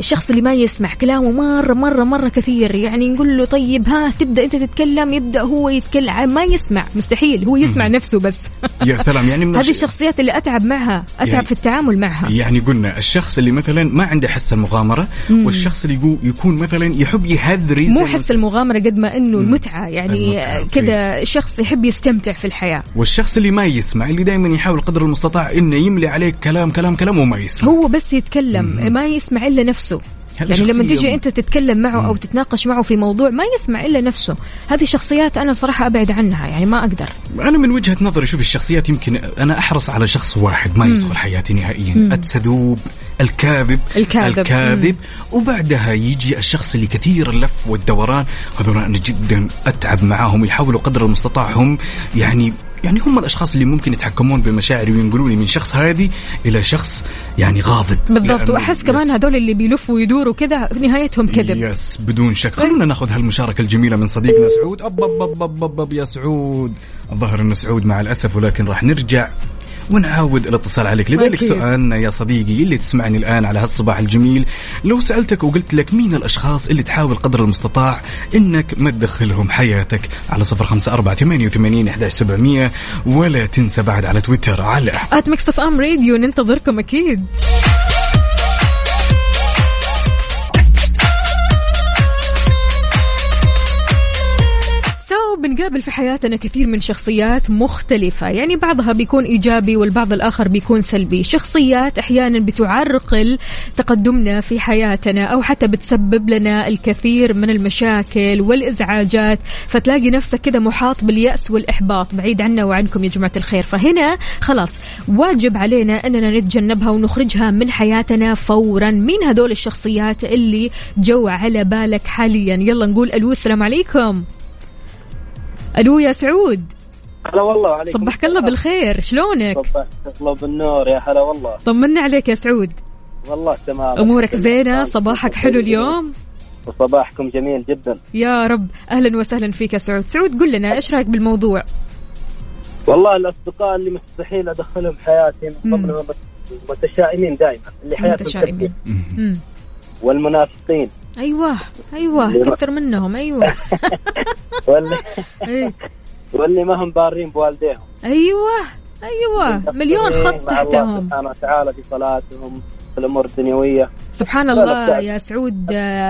الشخص اللي ما يسمع كلامه مره مره مرة كثير. يعني نقول له طيب ها تبدأ أنت تتكلم يبدأ هو يتكلم. ما يسمع مستحيل. هو يسمع نفسه بس. يا سلام يعني من هذه الش- الشخصيات اللي أتعب معها أتعب يعني- في التعامل معها. يعني قلنا الشخص اللي مثلا ما عنده حس المغامرة والشخص اللي يكون مثلا يحب يهذري مو حس المغامرة قد ما إنه المتعة. المتعة، يعني. كذا شخص يحب يستمتع في الحياة. والشخص اللي ما يسمع اللي دائما يحاول قدر المستطاع إنه يملي عليك كلام كلام كلام وما يسمع. هو بس يتكلم. ما يسمع إلا نفسه. يعني لما تيجي أنت تتكلم معه أو تتناقش معه في موضوع ما يسمع إلا نفسه. هذه الشخصيات أنا صراحة أبعد عنها يعني ما أقدر. أنا من وجهة نظري شوف الشخصيات يمكن أنا أحرص على شخص واحد ما يدخل حياتي نهائيا. السذوب الكاذب الكاذب. الكاذب. وبعدها يجي الشخص اللي كثير اللف والدوران. هذول أنا جدا أتعب معاهم ويحاولوا قدر المستطاع هم يعني يعني هم الأشخاص اللي ممكن يتحكمون بمشاعري وينقلوني من شخص هادي إلى شخص يعني غاضب. بالضبط وأحس كمان. هذول اللي بيلفوا ويدوروا كذا نهايتهم كذب. yes بدون شك. خلونا ناخذ هالمشاركة الجميلة من صديقنا سعود. أب أب أب أب أب, أب يا سعود. الظاهر أنه سعود مع الأسف ولكن راح نرجع ونعاود الاتصال عليك. لذلك أكيد. سؤالنا يا صديقي اللي تسمعني الآن على هالصباح الجميل. لو سألتك وقلت لك مين الأشخاص اللي تحاول قدر المستطاع إنك ما تدخلهم حياتك على صفر خمسة أربعة ثمانية وثمانين إحداش سبعمية ولا تنسى بعد على تويتر على at Mix FM Radio ننتظركم أكيد. بنقابل في حياتنا كثير من شخصيات مختلفة. يعني بعضها بيكون إيجابي والبعض الآخر بيكون سلبي. شخصيات أحيانا بتعرقل تقدمنا في حياتنا أو حتى بتسبب لنا الكثير من المشاكل والإزعاجات. فتلاقي نفسك كذا محاط باليأس والإحباط. بعيد عنا وعنكم يا جماعة الخير. فهنا خلاص واجب علينا أننا نتجنبها ونخرجها من حياتنا فورا. مين هذول الشخصيات اللي جو على بالك حاليا؟ يلا نقول ألو السلام عليكم. ألو يا سعود. هلا والله عليكم صبحك الله بالخير شلونك؟ صبحك الله بالنور يا هلا والله. طمنا عليك يا سعود. والله تمام. أمورك زينة؟ صباحك حلو اليوم؟ وصباحكم جميل جدا. يا رب. أهلا وسهلا فيك يا سعود. سعود قل لنا إيش رأيك بالموضوع؟ والله الأصدقاء اللي مستحيل أدخلهم حياتي المتشائمين دائما اللي حياتهم متشائمين. والمنافقين. أيوه أيوه كثر منهم أيوه. واللي إيه. واللي ما هم بارين بوالديهم. أيوه أيوه. مليون خط مع الله تحتهم. سبحانه وتعالى في صلاتهم في الأمور الدنيوية. سبحان الله. يا سعود.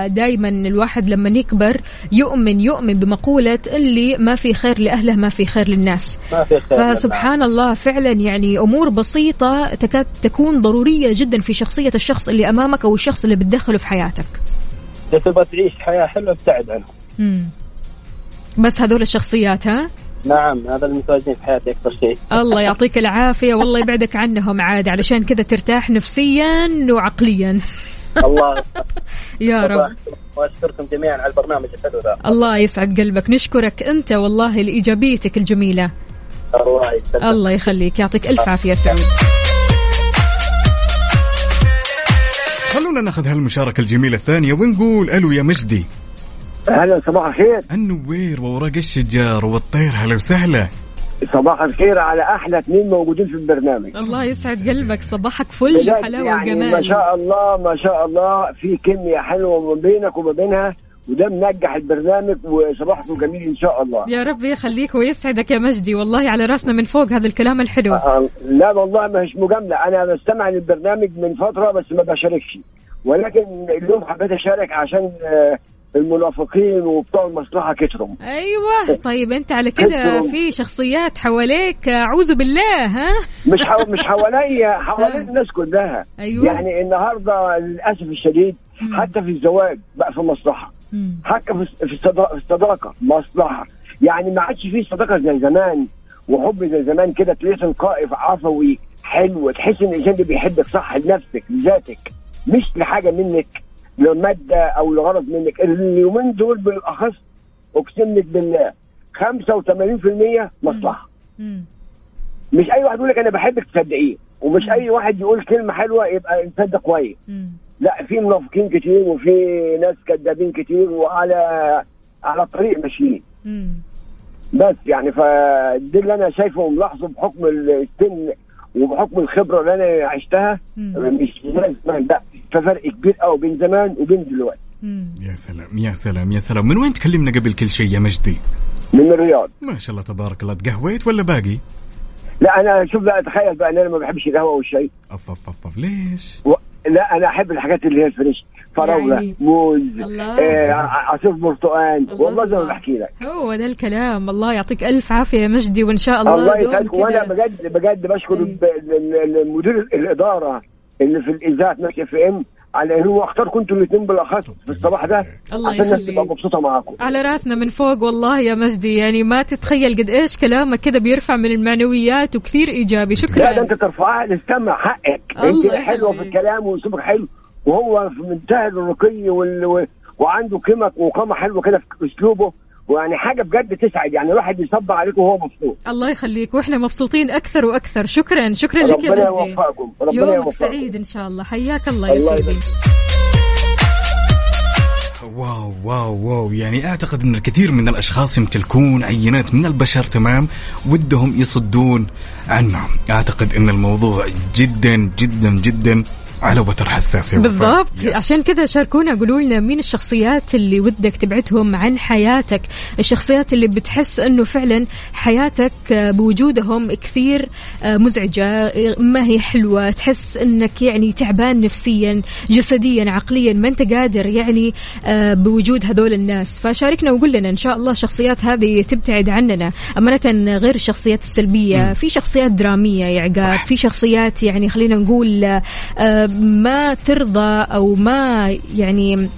دائما الواحد لما يكبر يؤمن يؤمن بمقولة اللي ما في خير لأهله ما في خير للناس. ما في خير فسبحان الله فعلا يعني أمور بسيطة تكاد تكون ضرورية جدا في شخصية الشخص اللي أمامك أو الشخص اللي بتدخله في حياتك. إذا تبغى تعيش حياة حلوة ابتعد عنهم. مم. بس هذول الشخصيات ها؟ نعم هذا المتواجدين في حياتي أكثر شيء. الله يعطيك العافية والله يبعدك عنهم عاد علشان كذا ترتاح نفسيا وعقليا. الله. يا رب. وأشكركم جميعا على البرنامج الحلو ذا. الله يسعد قلبك. نشكرك أنت والله لإيجابيتك الجميلة. الله يسلمك. الله يخليك. يعطيك ألف عافية يا سعود خلونا ناخذ هالمشاركة الجميلة الثانية ونقول ألو يا مجدي. أهلا صباح الخير. النوير وورق الشجار والطير هلا وسهلا. صباح الخير على أحلى اثنين موجودين في البرنامج. الله يسعد قلبك صباحك فل بجد حلاوة يعني وجمال. ما شاء الله ما شاء الله في كيمياء حلوة ما بينك وما بينها. وده منجح البرنامج وصباحكم جميل إن شاء الله. يا رب يخليك ويسعدك يا مجدي والله على راسنا من فوق هذا الكلام الحلو. آه، لا والله مش مجاملة. أنا بستمع للبرنامج من فترة بس ما بشاركش. ولكن اليوم حبيت أشارك عشان آه، المنافقين وبتوع المصلحة كتروا أيوه. طيب أنت على كده. في شخصيات حواليك أعوذ بالله ها؟ مش حو... مش حواليا حوالين الناس كلها. أيوة. يعني النهارده للأسف الشديد حتى في الزواج بقى في مصلحة. حتى في في الصدا- في الصداقة مصلحة. يعني ما عادش في صداقة زي زمان وحب زي زمان كده تلاقيه تلقائي عفوي حلو. تحس إن الإنسان ده بيحبك صح لنفسك لذاتك. مش لحاجة منك لمادة أو لغرض منك. اليومين دول بالأخص اقسم لك بالله 85% مصلحة. مش أي واحد يقول لك أنا بحبك تصدقيه ومش أي واحد يقول كلمة حلوة يبقى إنسان ده كويس. لا في منافقين كتير وفي ناس كذابين كتير وعلى على الطريق ماشيين. بس يعني فدي اللي أنا شايفه وملاحظه بحكم السن وبحكم الخبرة اللي أنا عشتها. مم. مش زمان لا في فرق كبير قوي بين زمان وبين دلوقتي. يا سلام يا سلام يا سلام. من وين تكلمنا قبل كل شيء يا مجدي؟ من الرياض. ما شاء الله تبارك الله. تقهويت ولا باقي؟ لا أنا شوف بقى تخيل بقى ان أنا ما بحبش القهوة والشاي. أف أف أف ليش؟ و... لا أنا أحب الحاجات اللي هي ال fresh. فراولة يعني. موز. آه عصير برتقال. الله والله زي ما. بحكي لك. هو ده الكلام. الله يعطيك ألف عافية يا مجدي وإن شاء الله الله يسعدك وأنا بجد بجد بشكر المدير الإدارة اللي في الإذاعة Mix FM على هو اختاركم أنتوا الاثنين بالأخص في الصباح ده. الله عشان الناس. تبقى مبسوطة معاكم. على رأسنا من فوق والله يا مجدي يعني ما تتخيل قد إيش كلامك كده بيرفع من المعنويات وكثير إيجابي. لا ده شكرا أنت ترفعها للسمع حقك. أنت حلوة في. الكلام وأسلوبك حلو وهو في منتهى الرقي وال... وعنده قيمه وقامة حلوة كده في أسلوبه. ويعني حاجة بجد تسعد يعني الواحد يصب عليك وهو مبسوط. الله يخليك وإحنا مبسوطين أكثر وأكثر. شكرا شكرا لك يا ربنا مجدي يوفقكم ربنا يومك يوفقكم. سعيد إن شاء الله. حياك الله يا سيدي. واو واو واو. يعني أعتقد إن الكثير من الأشخاص يمتلكون عينات من البشر تمام؟ ودهم يصدون عنهم. أعتقد إن الموضوع جدا جدا جدا. على وتر حساس. بالضبط. يس. عشان كذا شاركونا قولوا لنا مين الشخصيات اللي ودك تبعدهم عن حياتك؟ الشخصيات اللي بتحس إنه فعلا حياتك آه، بوجودهم كثير آه، مزعجة آه، ما هي حلوة تحس إنك يعني تعبان نفسيا جسديا عقليا ما أنت قادر يعني بوجود هذول الناس. فشاركنا وقول لنا إن شاء الله الشخصيات هذه تبتعد عننا. أمانة غير الشخصيات السلبية في شخصيات درامية يا عقاب في شخصيات يعني خلينا نقول ما ترضى أو ما يعني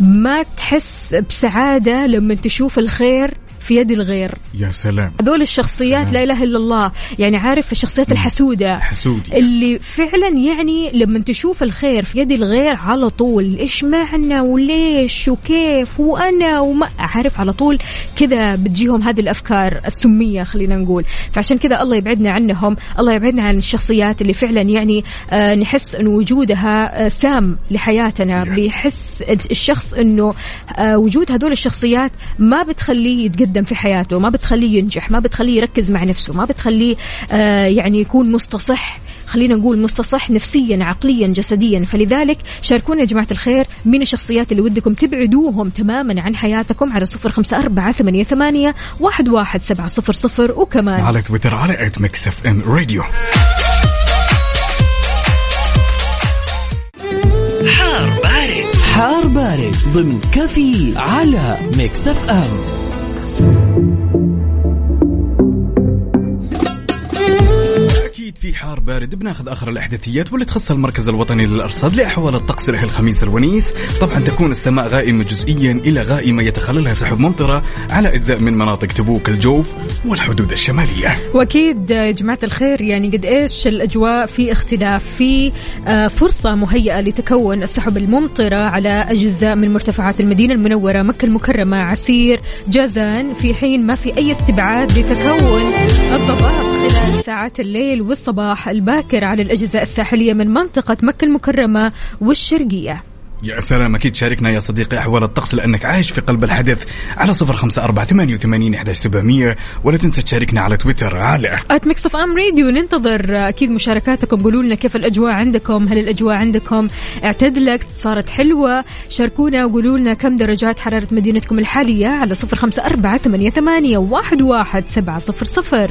ما تحس بسعادة لما تشوف الخير في يد الغير. يا سلام. هذول الشخصيات لا إله إلا الله. يعني عارف الشخصيات الحسودة. حسود يس. اللي فعلا يعني لما تشوف الخير في يد الغير على طول إيش معنى وليش وكيف وأنا وما عارف على طول كذا بتجيهم هذه الأفكار السمية خلينا نقول. فعشان كذا الله يبعدنا عنهم الله يبعدنا عن الشخصيات اللي فعلا يعني آه نحس إن وجودها آه سام لحياتنا. Yes. بيحس الشخص إنه آه وجود هذول الشخصيات ما بتخليه يتقدم. في حياته ما بتخليه ينجح ما بتخليه يركز مع نفسه ما بتخليه آه يعني يكون مستصح خلينا نقول مستصح نفسيا عقليا جسديا. فلذلك شاركونا يا جماعة الخير مين الشخصيات اللي ودكم تبعدوهم تماما عن حياتكم على صفر خمسة أربعة ثمانية, ثمانية واحد, واحد سبعة صفر صفر. وكمان على تويتر على at Mix FM Radio حار بارد. حار بارد ضمن كفي على Mix FM thank you. في حار بارد بناخذ آخر الأحداثيات واللي تخص المركز الوطني للأرصاد لأحوال الطقس لهالخميس الونيس. طبعا تكون السماء غائمة جزئيا إلى غائمة يتخللها سحب ممطرة على أجزاء من مناطق تبوك الجوف والحدود الشمالية. وأكيد يا جماعة الخير يعني قد إيش الأجواء في اختلاف في آه، فرصة مهيئة لتكون السحب الممطرة على أجزاء من مرتفعات المدينة المنورة مكة المكرمة عسير جازان في حين ما في أي استبعاد لتكون الضباب. ساعات الليل والصباح الباكر على الأجزاء الساحلية من منطقة مكة المكرمة والشرقية. يا سلام أكيد شاركنا يا صديقي أحوال الطقس لأنك عايش في قلب الحدث. على صفر خمسة أربعة ثمانية وثمانين إحداش سبعمية. ولا تنسى تشاركنا على تويتر على at Mix FM Radio ننتظر أكيد مشاركاتكم. قولوا لنا كيف الأجواء عندكم؟ هل الأجواء عندكم اعتدلت صارت حلوة؟ شاركونا وقولوا لنا كم درجات حرارة مدينتكم الحالية على صفر خمسة أربعة ثمانية, ثمانية واحد, واحد سبعة صفر صفر.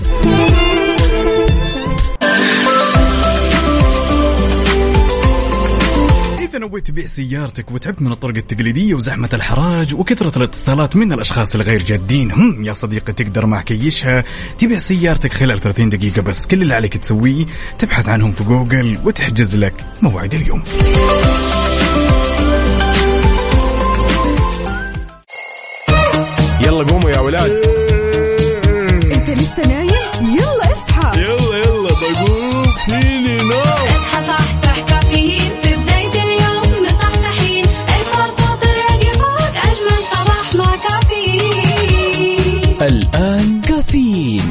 إذا نويت تبيع سيارتك وتعبت من الطرق التقليدية وزحمة الحراج وكثرة الاتصالات من الأشخاص الغير جادين هم يا صديقي تقدر مع كيشها تبيع سيارتك خلال 30 دقيقة بس كل اللي عليك تسويه تبحث عنهم في جوجل وتحجز لك موعد اليوم. يلا قوموا يا ولاد. إنت لسه نايم؟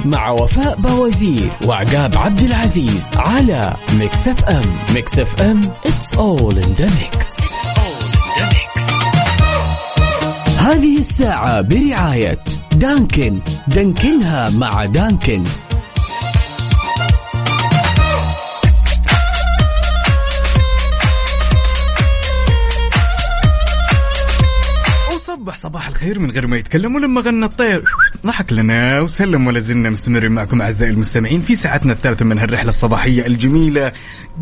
مع وفاء بوازير وعقاب عبد العزيز على Mix FM Mix FM it's all in the mix. هذه الساعة برعاية Dunkin. دانكنها مع Dunkin. وصبح صباح الخير من غير ما يتكلم ولما غنى الطير. ضحك لنا وسلم ولا زلنا مستمرين معكم أعزائي المستمعين في ساعتنا الثالثة من هالرحلة الصباحية الجميلة.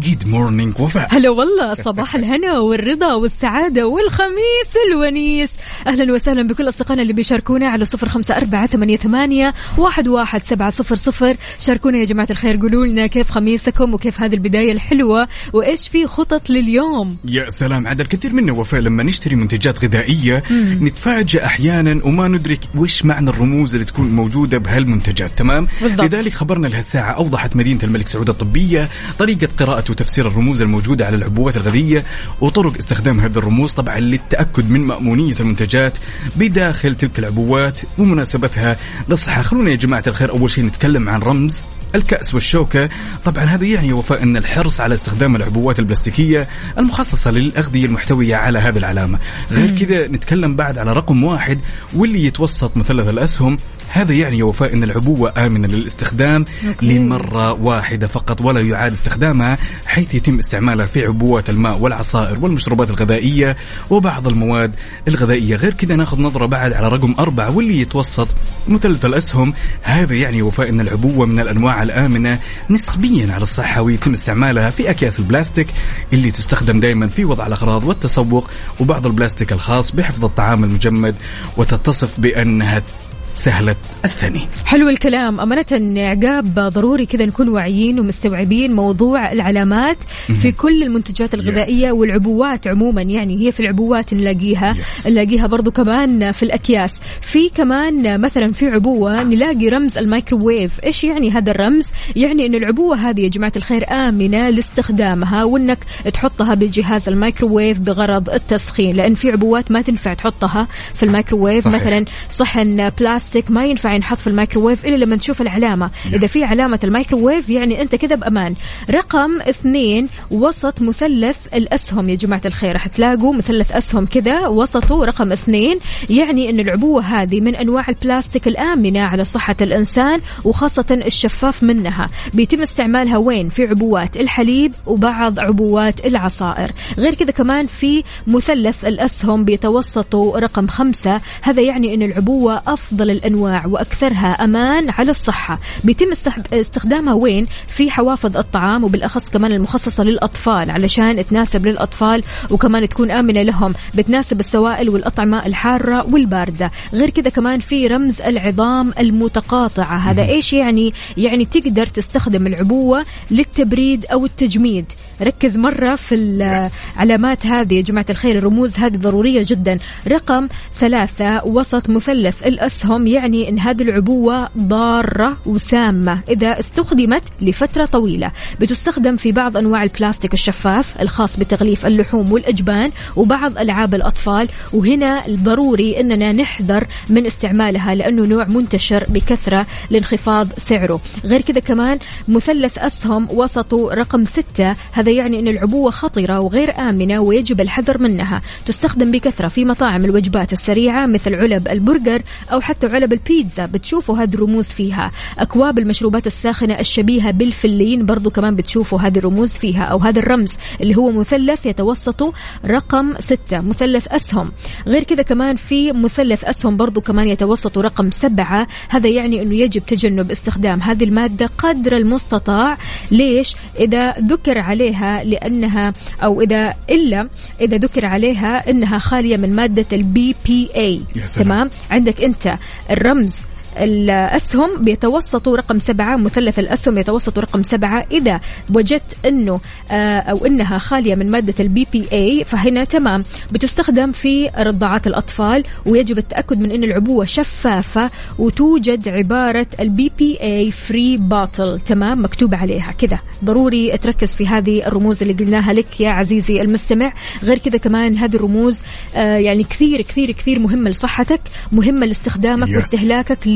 جيد مورنينج وفاء. هلا والله صباح الهنا والرضا والسعادة والخميس الونيس. أهلا وسهلا بكل أصدقائنا اللي بيشاركونا على صفر خمسة أربعة ثمانية, ثمانية واحد, واحد سبعة صفر صفر. شاركونا يا جماعة الخير قولوا لنا كيف خميسكم وكيف هذه البداية الحلوة وإيش في خطط لليوم؟ يا سلام عاد الكثير منا وفاء لما نشتري منتجات غذائية نتفاجأ أحيانا وما ندرك وش معنى الرموز اللي تكون موجودة بهالمنتجات تمام؟ بالضبط. لذلك خبرنا لهالساعة أوضحت مدينة الملك سعود الطبية طريقة قراءة وتفسير الرموز الموجودة على العبوات الغذائية وطرق استخدام هذه الرموز طبعا للتأكد من مأمونية المنتجات بداخل تلك العبوات ومناسبتها للصحة. خلونا يا جماعة الخير أول شيء نتكلم عن رمز. الكأس والشوكة. طبعا هذا يعني وفاء أن الحرص على استخدام العبوات البلاستيكية المخصصة للأغذية المحتوية على هذه العلامة. غير كذا نتكلم بعد على رقم واحد واللي يتوسط مثلث الأسهم هذا يعني يا وفاء أن العبوة آمنة للاستخدام أوكي. لمرة واحدة فقط ولا يعاد استخدامها حيث يتم استعمالها في عبوات الماء والعصائر والمشروبات الغذائية وبعض المواد الغذائية غير كذا ناخذ نظرة بعد على رقم أربعة واللي يتوسط مثلث الأسهم هذا يعني وفاء أن العبوة من الأنواع الآمنة نسبيا على الصحة ويتم استعمالها في أكياس البلاستيك اللي تستخدم دائما في وضع الأغراض والتسوق وبعض البلاستيك الخاص بحفظ الطعام المجمد وتتصف بأنها سهلة الثاني. حلو الكلام. أمانة عقاب ضروري كذا نكون واعيين ومستوعبين موضوع العلامات في كل المنتجات الغذائية والعبوات عموما. يعني هي في العبوات نلاقيها. نلاقيها برضو كمان في الأكياس. في كمان مثلا في عبوة نلاقي رمز الميكروويف. إيش يعني هذا الرمز؟ يعني أن العبوة هذه يا جماعة الخير آمنة لاستخدامها وأنك تحطها بجهاز الميكروويف بغرض التسخين. لأن في عبوات ما تنفع تحطها في الميكروويف. صحيح. مثلا صحن بلاستيك ما ينفع ينحط في الميكروويف إلا لما تشوف العلامة. إذا في علامة الميكروويف يعني أنت كذا بأمان. رقم اثنين وسط مثلث الأسهم. يا جماعة الخير راح تلاقوا مثلث أسهم كذا وسطه رقم اثنين. يعني إن العبوة هذه من أنواع البلاستيك الآمنة على صحة الإنسان وخاصة الشفاف منها. بيتم استعمالها وين؟ في عبوات الحليب وبعض عبوات العصائر. غير كذا كمان في مثلث الأسهم بيتوسطوا رقم خمسة. هذا يعني إن العبوة أفضل الأنواع وأكثرها أمان على الصحة. بيتم استخدامها وين؟ في حوافظ الطعام وبالأخص كمان المخصصة للأطفال علشان تناسب للأطفال وكمان تكون آمنة لهم. بتناسب السوائل والأطعمة الحارة والباردة. غير كذا كمان في رمز العظام المتقاطعة. هذا إيش يعني؟ يعني تقدر تستخدم العبوة للتبريد أو التجميد. ركز مرة في العلامات هذه يا جماعة الخير الرموز هذه ضرورية جدا. رقم ثلاثة وسط مثلث الأسهم يعني أن هذه العبوة ضارة وسامة. إذا استخدمت لفترة طويلة بتستخدم في بعض أنواع البلاستيك الشفاف الخاص بتغليف اللحوم والأجبان وبعض ألعاب الأطفال. وهنا ضروري أننا نحذر من استعمالها لأنه نوع منتشر بكثرة لانخفاض سعره. غير كذا كمان مثلث أسهم وسطه رقم ستة هذا يعني أن العبوة خطرة وغير آمنة ويجب الحذر منها. تستخدم بكثرة في مطاعم الوجبات السريعة مثل علب البرجر أو حتى علب البيتزا. بتشوفوا هذه الرموز فيها. أكواب المشروبات الساخنة الشبيهة بالفلين برضو كمان بتشوفوا هذه الرموز فيها. أو هذا الرمز اللي هو مثلث يتوسطه رقم ستة مثلث أسهم. غير كذا كمان في مثلث أسهم برضو كمان يتوسطه رقم سبعة. هذا يعني أنه يجب تجنب استخدام هذه المادة قدر المستطاع. ليش؟ إذا ذكر عليها لأنها أو إذا إلا إذا ذكر عليها أنها خالية من مادة ال BPA. تمام عندك أنت الرمز الأسهم بيتوسطوا رقم سبعة مثلث الأسهم يتوسط رقم سبعة إذا وجدت أنه آه، أو أنها خالية من مادة ال BPA فهنا تمام. بتستخدم في رضاعات الأطفال ويجب التأكد من أن العبوة شفافة وتوجد عبارة ال BPA free bottle تمام؟ مكتوب عليها كذا. ضروري تركز في هذه الرموز اللي قلناها لك يا عزيزي المستمع. غير كذا كمان هذه الرموز آه، يعني كثير كثير كثير مهمة لصحتك مهمة لاستخدامك Yes. واستهلاكك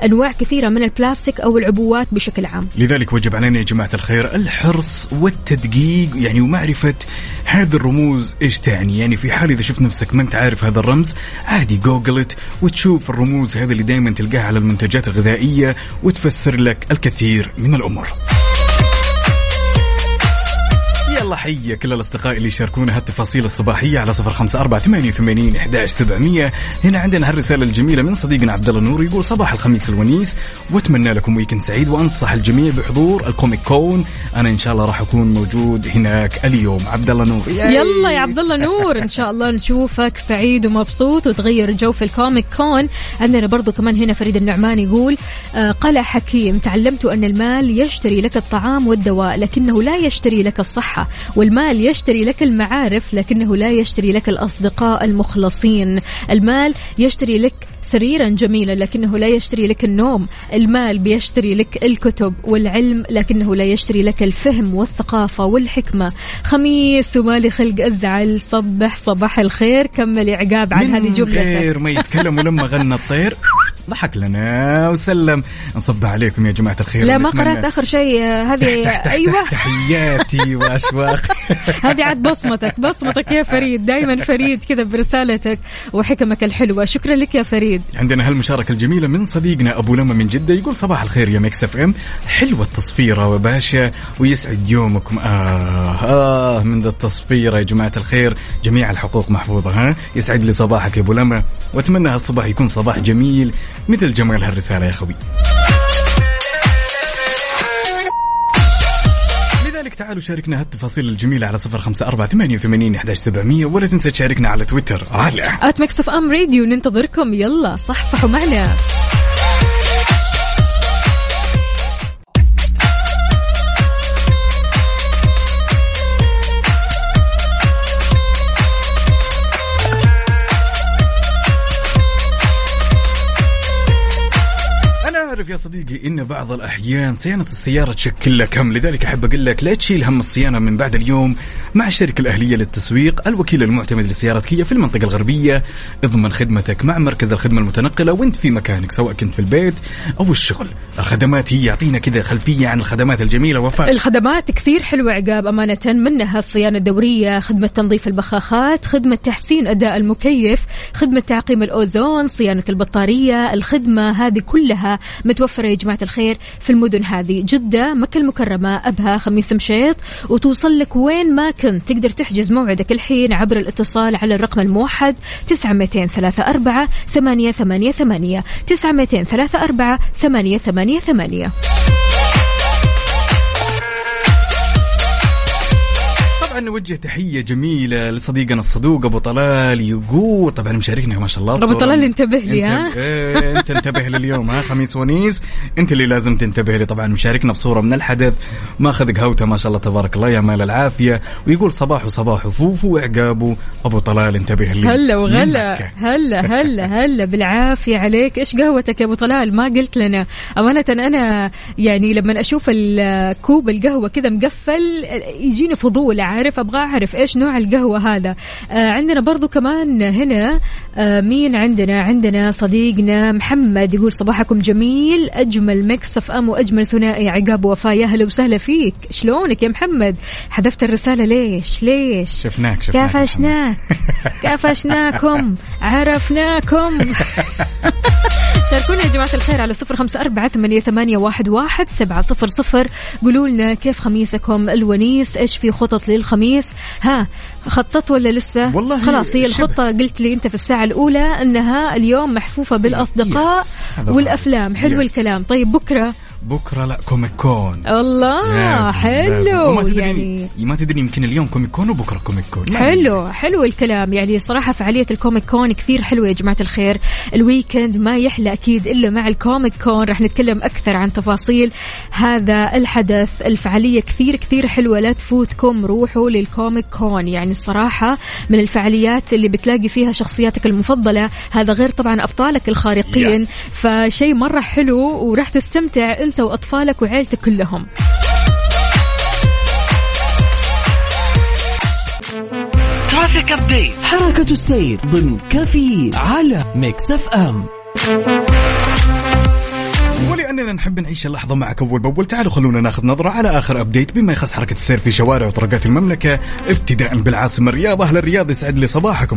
لأنواع كثيرة من البلاستيك أو العبوات بشكل عام. لذلك وجب علينا يا جماعة الخير الحرص والتدقيق يعني ومعرفة هذه الرموز إيش تعني. يعني في حال إذا شفت نفسك ما أنت عارف هذا الرمز عادي جوجلت وتشوف الرموز هذه اللي دائما تلقاها على المنتجات الغذائية وتفسر لك الكثير من الأمور. يلا حيا كل الأصدقاء اللي يشاركونا هالتفاصيل الصباحية على صفر خمسة أربعة ثمانية وثمانين إحداش سبعمية. هنا عندنا هالرسالة الجميلة من صديقنا عبد الله نور يقول صباح الخميس الونيس وأتمنى لكم weekend سعيد وأنصح الجميع بحضور ال Comic Con. أنا إن شاء الله راح أكون موجود هناك اليوم. عبد الله نور يلا يا عبد الله نور إن شاء الله نشوفك سعيد ومبسوط وتغير جو في ال Comic Con. عندنا برضو كمان هنا فريد النعمان يقول آه، قال حكيم تعلمت أن المال يشتري لك الطعام والدواء لكنه لا يشتري لك الصحة. والمال يشتري لك المعارف لكنه لا يشتري لك الأصدقاء المخلصين. المال يشتري لك سريرا جميلا لكنه لا يشتري لك النوم. المال بيشتري لك الكتب والعلم لكنه لا يشتري لك الفهم والثقافة والحكمة. خميس ومالي خلق أزعل. صبح صباح الخير. كملي عقاب عن من هذه جملتك. غير ما يتكلم ولما غنى الطير. ضحك لنا وسلم. نصب عليكم يا جماعة الخير. لا ما قرأت آخر شيء آه، هذه أيوة. تحياتي وأشواق. هذه عاد بصمتك بصمتك يا فريد. دائما فريد كذا برسالتك وحكمك الحلوة. شكرا لك يا فريد. عندنا هالمشاركة الجميلة من صديقنا أبو لما من جدة. يقول صباح الخير يا Mix FM. حلوة التصفيرة وباشا ويسعد يومكم. آه آه من ذا التصفيرة يا جماعة الخير. جميع الحقوق محفوظة ها؟ يسعد لي صباحك يا أبو لما وأتمنى هالصباح يكون صباح جميل. مثل جمال هالرسالة يا خوي لذلك تعالوا شاركنا هالتفاصيل الجميلة على صفر خمسة أربعة ثمانية وثمانين أحداش سبعمية ولا تنسى تشاركنا على تويتر. على at Mix FM Radio ننتظركم. يلا صح صحوا معنا. أعرف يا صديقي إن بعض الأحيان صيانة السيارة تشكل لك هم. لذلك أحب أقول لك لا تشيل هم الصيانة من بعد اليوم مع الشركة الأهلية للتسويق الوكيل المعتمد لسيارة كيا في المنطقة الغربية. اضمن خدمتك مع مركز الخدمة المتنقلة وانت في مكانك سواء كنت في البيت أو الشغل. الخدمات هي يعطينا كذا خلفية عن الخدمات الجميلة. وفاء. الخدمات كثير حلوة عقاب أمانة منها الصيانة الدورية خدمة تنظيف البخاخات خدمة تحسين أداء المكيف خدمة تعقيم الأوزون صيانة البطارية الخدمة هذه كلها متوفرة يا جماعة الخير في المدن هذه. جدة مكة المكرمة أبها خميس مشيط وتوصل لك وين ما كنت. تقدر تحجز موعدك الحين عبر الاتصال على الرقم الموحد تسعة ميتين ثلاثة أربعة ثمانية ثمانية ثمانية تسعة ميتين ثلاثة أربعة ثمانية ثمانية ثمانية. طبعا نوجه تحية جميلة لصديقنا الصدوق أبو طلال يقول طبعا مشاركنا ما شاء الله. أبو بصورة- طلال انتبه لي، انت- ها؟ إيه، أنت انتبه لليوم ها خميس ونيس. أنت اللي لازم تنتبه لي طبعا مشاركنا بصورة من الحدث. ماخذ قهوته ما شاء الله تبارك الله يا مال العافية. ويقول صباح صباح فوفو وعقابه أبو طلال انتبه لي. هلا وغلا. هلا هلا هلا. بالعافية عليك. إيش قهوتك يا أبو طلال؟ ما قلت لنا. أمانة أنا يعني لما أشوف الكوب القهوة كذا مقفل يجيني فضول عارف؟ أبغى أعرف إيش نوع القهوة هذا. آه عندنا برضو كمان هنا آه مين عندنا؟ عندنا صديقنا محمد يقول صباحكم جميل. أجمل Mix FM وأجمل ثنائي. عقاب وفاء يا هلا وسهلا فيك. شلونك يا محمد؟ حذفت الرسالة ليش؟ ليش؟ شفناك شفناك كافشناك كافشناكم عرفناكم. شاركونا يا جماعة الخير على صفر خمسة أربعة ثمانية, ثمانية واحد, واحد سبعة صفر صفر قولوا لنا كيف خميسكم الونيس إيش في خطط للخميس ها خطط ولا لسه والله خلاص هي. الخطة قلت لي أنت في الساعة الأولى أنها اليوم محفوفة بالأصدقاء yes. والأفلام حلو yes. الكلام طيب بكرة بكرة لا Comic Con. الله. حلو وما تدري يعني ما تدري يمكن اليوم Comic Con وبكرة Comic Con. حلو حلو الكلام. يعني صراحة فعالية ال Comic Con كثير حلوة يا جماعة الخير. ال weekend ما يحلى أكيد إلا مع ال Comic Con. راح نتكلم أكثر عن تفاصيل هذا الحدث. الفعالية كثير كثير حلوة. لا تفوتكم روحوا لل Comic Con. يعني الصراحة من الفعاليات اللي بتلاقي فيها شخصياتك المفضلة هذا غير طبعا أبطالك الخارقين. Yes. فشيء مرة حلو وراح تستمتع أنت وأطفالك وعيلتك كلهم. traffic update حركة السير ضمن كفي على Mix FM ولأننا نحب نعيش اللحظة معك أول بأول. تعالوا خلونا ناخذ نظرة على آخر ابديت بما يخص حركة السير في شوارع وطرقات المملكة ابتداء بالعاصمة الرياض. أهل الرياض يسعد لي صباحكم.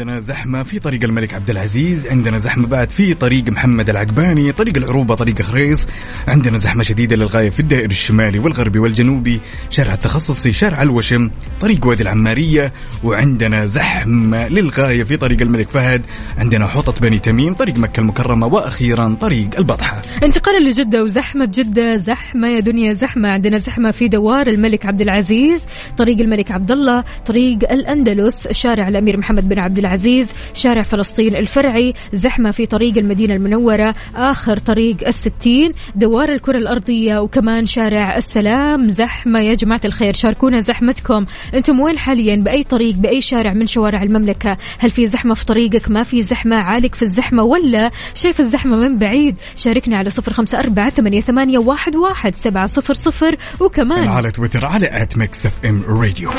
عندنا زحمة في طريق الملك عبد العزيز عندنا زحمة بعد في طريق محمد العقباني طريق العروبة طريق خريص عندنا زحمة شديدة للغاية في الدائري الشمالي والغربي والجنوبي شارع التخصصي شارع الوشم طريق وادي العمارية. وعندنا زحمة للغاية في طريق الملك فهد. عندنا حوطة بني تميم طريق مكة المكرمة وأخيرا طريق البطحة. انتقالا لجدة وزحمة جدة زحمة يا دنيا زحمة. عندنا زحمة في دوار الملك عبد العزيز طريق الملك عبد الله طريق الأندلس شارع الأمير محمد بن عبد العزيز. شارع فلسطين الفرعي زحمة في طريق المدينة المنورة آخر طريق الستين دوار الكرة الأرضية وكمان شارع السلام. زحمة. يا جماعة الخير شاركونا زحمتكم. أنتم وين حاليا؟ بأي طريق بأي شارع من شوارع المملكة؟ هل في زحمة في طريقك؟ ما في زحمة؟ عالق في الزحمة ولا شايف الزحمة من بعيد؟ شاركنا على صفر خمسة أربعة ثمانية, ثمانية واحد, واحد سبعة صفر صفر وكمان على تويتر على at Mix FM Radio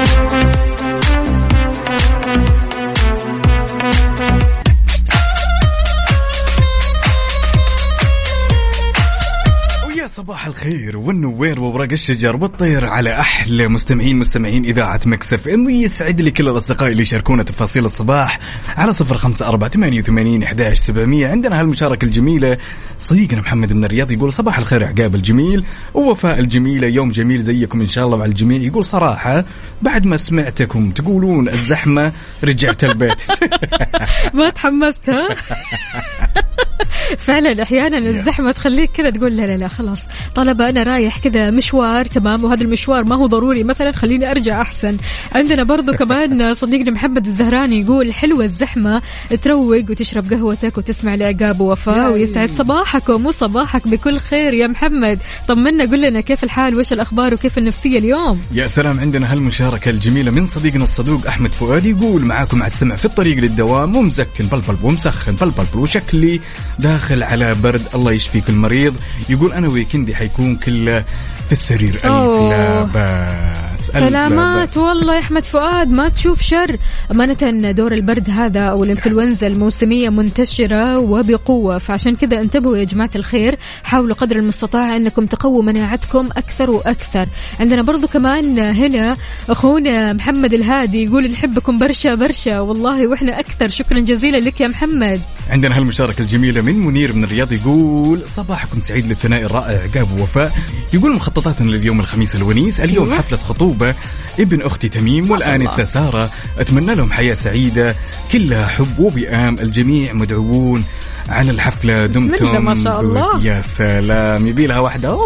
الخير والنوير وورق الشجر والطير على أحلى مستمعين مستمعين إذاعة Mix FM. ويسعد لي كل الأصدقاء اللي يشاركونا تفاصيل الصباح على صفر خمسة أربعة ثمانية وثمانين إحداش سبعمئه عندنا هالمشاركة الجميلة صديقنا محمد من الرياض يقول صباح الخير عقاب الجميل ووفاء الجميله يوم جميل زيكم إن شاء الله مع الجميع. يقول صراحة بعد ما سمعتكم تقولون الزحمة رجعت البيت. ما تحمست ها؟ فعلا أحيانا الزحمة تخليك كذا تقول لا لا لا خلاص. طالما أنا رايح كذا مشوار تمام؟ وهذا المشوار ما هو ضروري. مثلا خليني أرجع أحسن. عندنا برضو كمان صديقنا محمد الزهراني يقول حلوة الزحمة تروق وتشرب قهوتك وتسمع لعقاب ووفاء ويسعد صباحكم وصباحك بكل خير يا محمد. طمنا قل لنا كيف الحال؟ وايش الأخبار وكيف النفسية اليوم؟ يا سلام عندنا هالمشاركة الجميلة من صديقنا الصدوق أحمد فؤاد يقول معاكم على السمع في الطريق للدوام ومزكن بلبل ومسخن بلبل وشكلي داخل على برد الله يشفيك المريض. يقول أنا ويكندي حيكون كله في السرير. ألف. لا لا سلامات. بأس. والله يا أحمد فؤاد ما تشوف شر. أمانة دور البرد هذا أو الانفلونزا الموسمية منتشرة وبقوة. فعشان كذا انتبهوا يا جماعة الخير. حاولوا قدر المستطاع أنكم تقووا مناعتكم أكثر وأكثر. عندنا برضو كمان هنا أخونا محمد الهادي يقول نحبكم برشا برشا. والله وإحنا أكثر. شكرا جزيلا لك يا محمد. عندنا هالمشاركة الجميلة من منير من الرياض يقول صباحكم سعيد للثناء الرائع عقاب ووفاء يقول مخططاتنا لليوم الخميس الونيس اليوم أيوة. حفلة خطوبة ابن أختي تميم والآنسة سارة أتمنى لهم حياة سعيدة كلها حب وبئام الجميع مدعوون. على الحفلة دمتم. ما شاء الله. يا سلام. يبي لها واحدة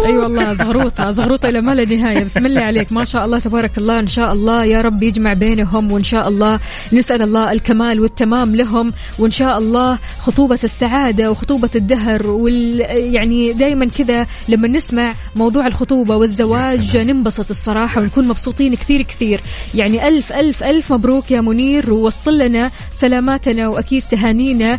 أي أيوة والله زغروطة زغروطة إلى ما لا نهاية. بسم الله عليك. ما شاء الله تبارك الله. إن شاء الله يا رب يجمع بينهم وإن شاء الله نسأل الله الكمال والتمام لهم وإن شاء الله خطوبة السعادة وخطوبة الدهر وال يعني دائما كذا لما نسمع موضوع الخطوبة والزواج ننبسط الصراحة ونكون مبسوطين كثير كثير. يعني ألف ألف ألف مبروك يا منير ووصل لنا سلاماتنا وأكيد تهانينا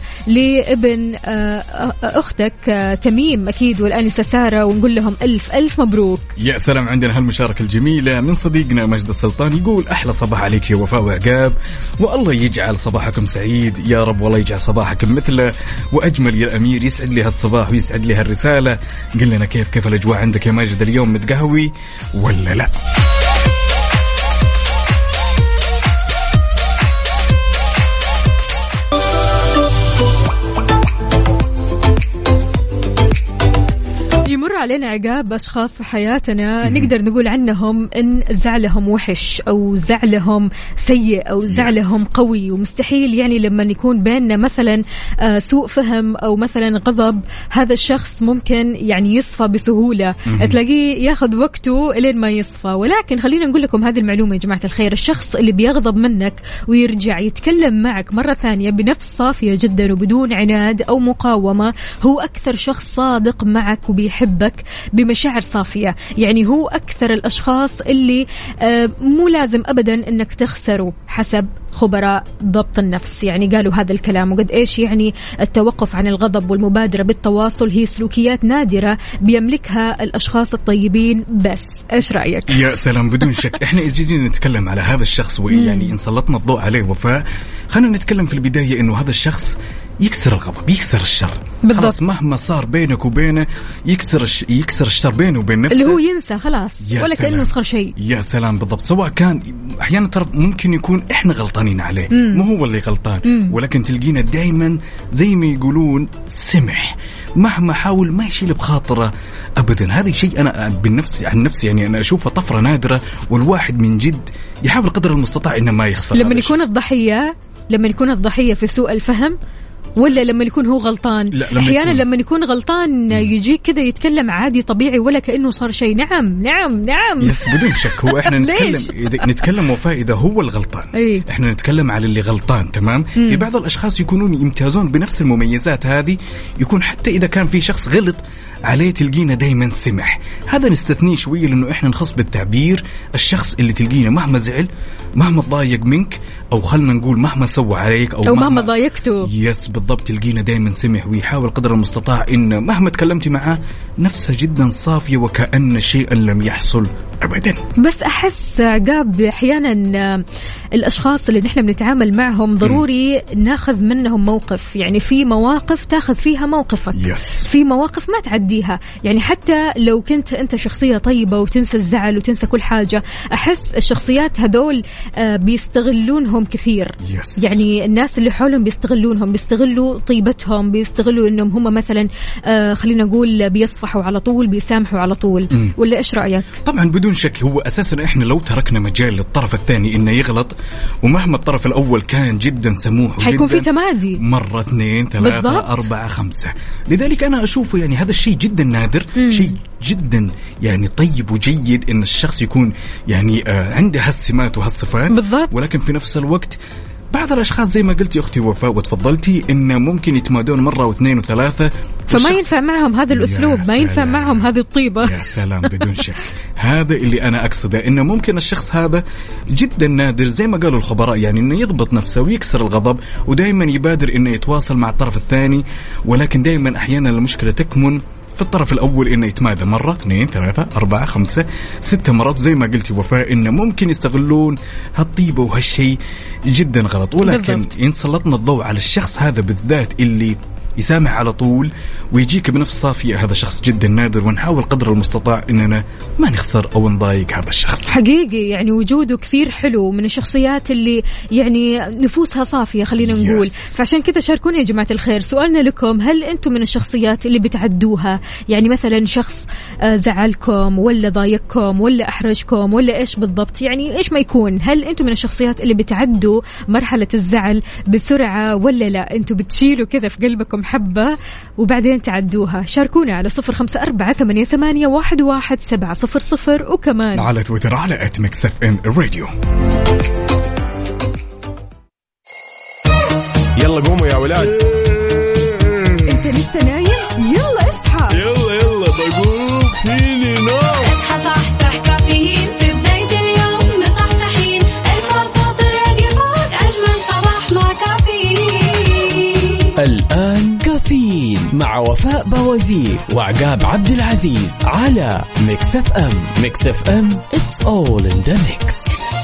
لابن آه، آه، أختك آه، تميم أكيد والأنسة سارة ونقول لهم ألف ألف مبروك. يا سلام عندنا هالمشاركة الجميلة من صديقنا مجد السلطان يقول أحلى صباح عليك يا وفاء وعقاب. والله يجعل صباحكم سعيد يا رب والله يجعل صباحكم مثله. وأجمل يا أمير يسعد لي هالصباح ويسعد لي هالرسالة. قل لنا كيف كيف الأجواء عندك يا ماجد؟ اليوم متقهوي ولا لا؟ علينا عقاب أشخاص في حياتنا نقدر نقول عنهم إن زعلهم وحش أو زعلهم سيء أو زعلهم قوي. ومستحيل يعني لما يكون بيننا مثلا آه، سوء فهم أو مثلا غضب هذا الشخص ممكن يعني يصفى بسهولة. مهم. تلاقيه ياخذ وقته لين ما يصفى. ولكن خلينا نقول لكم هذه المعلومة يا جماعة الخير. الشخص اللي بيغضب منك ويرجع يتكلم معك مرة ثانية بنفس صافية جدا وبدون عناد أو مقاومة هو أكثر شخص صادق معك وبيحبك. بمشاعر صافية. يعني هو أكثر الأشخاص اللي آه، مو لازم ابدا إنك تخسره حسب خبراء ضبط النفس. يعني قالوا هذا الكلام وقد إيش يعني التوقف عن الغضب والمبادرة بالتواصل هي سلوكيات نادرة بيملكها الأشخاص الطيبين. بس إيش رأيك؟ يا سلام بدون شك. إحنا جينا نتكلم على هذا الشخص ويعني إن سلطنا الضوء عليه وفاء. خلينا نتكلم في البداية إنه هذا الشخص يكسر الغضب يكسر الشر. بالضبط. خلاص مهما صار بينك وبينه يكسر الش... يكسر الشر بينه وبين نفسه. اللي هو ينسى خلاص. ولا. كأنه صار شيء. يا سلام بالضبط. سواء كان أحيانا ترى ممكن يكون إحنا غلطانين عليه. مم. مو هو اللي غلطان. مم. ولكن تلقينا دائما زي ما يقولون سمح. مهما حاول ما يشيل بخاطره ابدا. هذا شيء أنا بالنفس عن نفسي يعني أنا أشوفه طفرة نادرة والواحد من جد يحاول قدر المستطاع إنه ما يخسر. لما يكون الضحية لما يكون الضحية في سوء الفهم ولا لما يكون هو غلطان؟ لا، لما أحيانا يكون- لما يكون غلطان يجيك كذا يتكلم عادي طبيعي ولا كأنه صار شيء. نعم نعم نعم. يس بدون شك. هو إحنا؟ نتكلم نتكلم وفاء إذا هو الغلطان. إي. إحنا نتكلم على اللي غلطان تمام؟ مم. في بعض الأشخاص يكونون يمتازون بنفس المميزات هذه. يكون حتى إذا كان في شخص غلط عليه تلقينا دائما سمح. هذا نستثنيه شوية لأنه إحنا نخص بالتعبير الشخص اللي تلقينا مهما زعل مهما تضايق منك أو خلنا نقول مهما سوى عليك أو, أو مهما ضايقته. يس بالضبط تلقينا دائما سمح ويحاول قدر المستطاع إن مهما تكلمتي معاه نفسها جدا صافية وكأن شيئا لم يحصل ابدا. بس أحس عقاب أحيانا آه، الأشخاص اللي نحن بنتعامل معهم ضروري ناخذ منهم موقف. يعني في مواقف تاخذ فيها موقفك. يس في مواقف ما تعديها. يعني حتى لو كنت أنت شخصية طيبة وتنسى الزعل وتنسى كل حاجة أحس الشخصيات هذول آه، بيستغلونهم كثير يس. يعني الناس اللي حولهم بيستغلونهم بيستغلوا طيبتهم بيستغلوا إنهم هم مثلا آه، خلينا نقول بيصفحوا على طول بيسامحوا على طول مم. ولا إيش رأيك طبعا بدون شك هو أساسا إحنا لو تركنا مجال للطرف الثاني إنه يغلط ومهما الطرف الأول كان جدا سموح حيكون في تمادي مرة اثنين ثلاثة بالضبط. أربعة خمسة لذلك أنا أشوفه يعني هذا الشيء جدا نادر. شيء جدا يعني طيب وجيد إن الشخص يكون يعني آه عنده هالسمات وهالصفات بالضبط. ولكن في نفس الوقت بعض الأشخاص زي ما قلتي أختي وفاء وتفضلتي انه ممكن يتمادون مرة واثنين وثلاثة. فما ينفع معهم هذا الأسلوب ما ينفع. معهم هذه الطيبة. يا سلام بدون شك. هذا اللي أنا أقصده انه ممكن الشخص هذا جدا نادر زي ما قالوا الخبراء يعني إنه يضبط نفسه ويكسر الغضب ودائما يبادر إنه يتواصل مع الطرف الثاني ولكن دائما أحيانا المشكلة تكمن. في الطرف الأول انه يتمادى مرة اثنين ثلاثة أربعة خمسة ستة مرات زي ما قلتي وفاء انه ممكن يستغلون هالطيبه وهالشيء جدا غلط ولكن. إن سلطنا الضوء على الشخص هذا بالذات اللي يسامح على طول ويجيك بنفس صافية. هذا شخص جدا نادر ونحاول قدر المستطاع إننا ما نخسر أو نضايق هذا الشخص. حقيقي يعني وجوده كثير حلو من الشخصيات اللي يعني نفوسها صافية خلينا نقول. Yes. فعشان كذا شاركونا يا جماعة الخير. سؤالنا لكم هل أنتم من الشخصيات اللي بتعدوها؟ يعني مثلا شخص آه، زعلكم ولا ضايقكم ولا أحرجكم ولا إيش بالضبط؟ يعني إيش ما يكون؟ هل أنتم من الشخصيات اللي بتعدوا مرحلة الزعل بسرعة ولا لا؟ أنتم بتشيلوا كذا في قلبكم حبة وبعدين تعدوها. شاركونا على صفر خمسة أربعة ثمانية, ثمانية واحد, واحد سبعة صفر صفر. وكمان على تويتر على at Mix FM Radio يلا قوموا يا ولاد. انت لسه نايم؟ يلا اصحى. يلا يلا بقوم. فيني نوم مع وفاء بوازير وعقاب عبد العزيز على Mix FM. Mix FM it's all in the mix.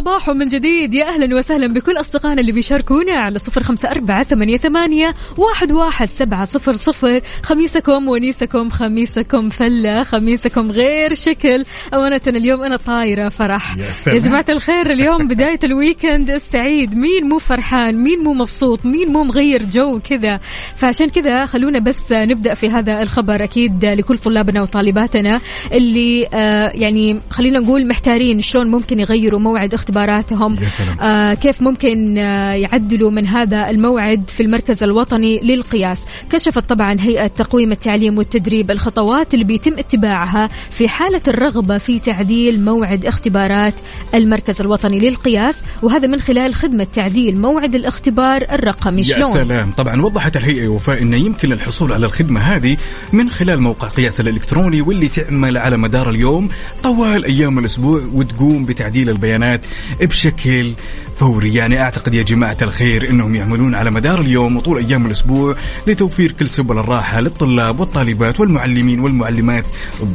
صباح من جديد. يا أهلا وسهلا بكل أصدقائنا اللي بيشاركونا على صفر خمسة أربعة ثمانية, ثمانية واحد, واحد سبعة صفر صفر. خميسكم ونيسكم خميسكم فلة خميسكم غير شكل. أمانة اليوم أنا طايرة فرح. يا. يا جماعة الخير اليوم بداية ال weekend السعيد. مين مو فرحان؟ مين مو مبسوط؟ مين مو مغير جو كذا؟ فعشان كذا خلونا بس نبدأ في هذا الخبر. أكيد لكل طلابنا وطالباتنا اللي آه، يعني خلينا نقول محتارين شلون ممكن يغيروا موعد اختباراتهم. يا سلام. آه، كيف ممكن آه، يعدلوا من هذا الموعد في المركز الوطني للقياس؟ كشفت طبعا هيئة تقويم التعليم والتدريب الخطوات اللي بيتم اتباعها في حالة الرغبة في تعديل موعد اختبارات المركز الوطني للقياس وهذا من خلال خدمة تعديل موعد الاختبار الرقمي. يا شلون؟ سلام. طبعا وضحت الهيئة وفاء أنه يمكن الحصول على الخدمة هذه من خلال موقع قياس الإلكتروني واللي تعمل على مدار اليوم طوال أيام الأسبوع وتقوم بتعديل البيانات بشكل فوري. يعني أعتقد يا جماعة الخير أنهم يعملون على مدار اليوم وطول أيام الأسبوع لتوفير كل سبل الراحة للطلاب والطالبات والمعلمين والمعلمات.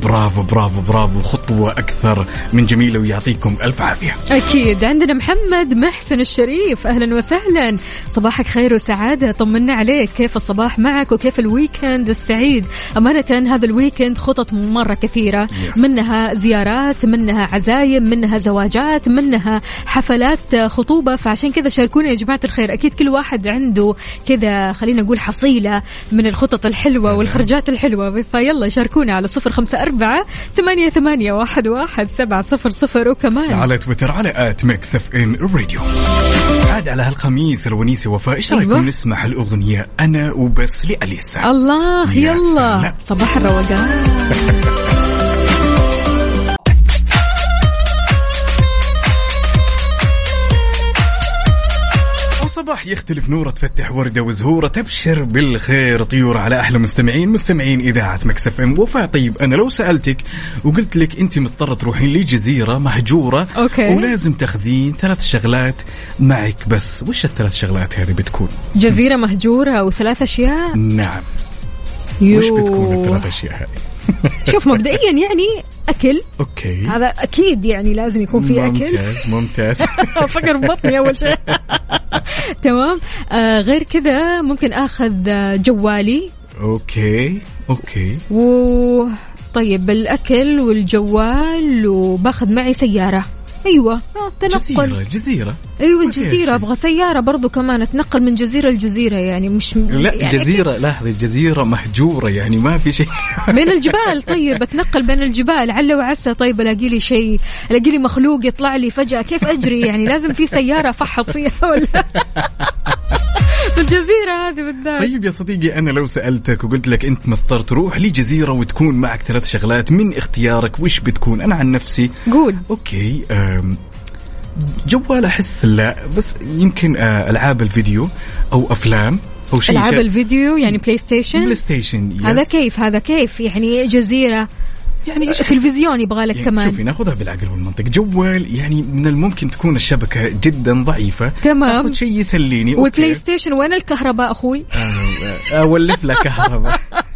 برافو برافو برافو. خطوة أكثر من جميلة ويعطيكم ألف عافية. أكيد. عندنا محمد محسن الشريف. أهلا وسهلا. صباحك خير وسعادة. طمنا عليك. كيف الصباح معك وكيف ال weekend السعيد؟ أمانة هذا ال weekend خطط مرة كثيرة. Yes. منها زيارات منها عزايم منها زواجات منها حفلات خطوبة فعشان كذا شاركونا يا جماعة الخير. أكيد كل واحد عنده كذا خلينا نقول حصيلة من الخطط الحلوة والخرجات الحلوة. فيلا شاركونا على صفر خمسة أربعة ثمانية, ثمانية واحد, واحد سبعة صفر صفر. وكمان على تويتر على at Mix FM Radio. عاد على هالخميس الونيسة وفاء إيش أيوة. رأيكم نسمع الأغنية أنا وبس لأليسا؟ الله يلا. صباح الروقان. وصباح يختلف نوره تفتح وردة وزهورة تبشر بالخير طيور على أحلى مستمعين مستمعين إذاعة Mix FM وفاء طيب أنا لو سألتك وقلت لك أنت مضطرة تروحين لجزيرة مهجورة okay. ولازم تاخذين ثلاث شغلات معك بس وش الثلاث شغلات هذه بتكون؟ جزيرة مهجورة وثلاث أشياء نعم يو. وش بتكون الثلاث أشياء هذه؟ شوف مبدئيا يعني أكل. أوكي. هذا أكيد يعني لازم يكون في أكل. ممتاز ممتاز. فكر بطني أول شيء. تمام. آه غير كذا ممكن آخذ آه، جوالي. okay okay. و طيب الأكل والجوال وباخذ معي سيارة. أيوه. آه تنقل. جزيرة. جزيرة. أيوه الجزيره. أبغى سيارة برضو كمان اتنقل من جزيرة لجزيرة يعني مش لا يعني جزيرة لاحظي جزيرة مهجورة يعني ما في شيء. بين الجبال طيب اتنقل بين الجبال عل وعسى. طيب ألاقي لي شيء ألاقي لي مخلوق يطلع لي فجأة كيف أجري؟ يعني لازم في سيارة فحط فيها ولا؟ في الجزيرة هذه بالذات. طيب يا صديقي أنا لو سألتك وقلت لك أنت مضطر تروح لجزيره وتكون معك ثلاث شغلات من اختيارك وش بتكون؟ أنا عن نفسي قول. okay أم جوال أحس لا بس يمكن آه، ألعاب الفيديو أو أفلام أو شيء ألعاب الفيديو يعني PlayStation Play Station yes. هذا كيف؟ هذا كيف؟ يعني جزيرة. يعني إيش تلفزيون يبغى لك يعني كمان شوفي ناخذها بالعقل والمنطق جوال يعني من الممكن تكون الشبكة جدا ضعيفة تمام. شيء يسليني وال Play. Station وين الكهرباء أخوي؟ آه، أولف لك كهرباء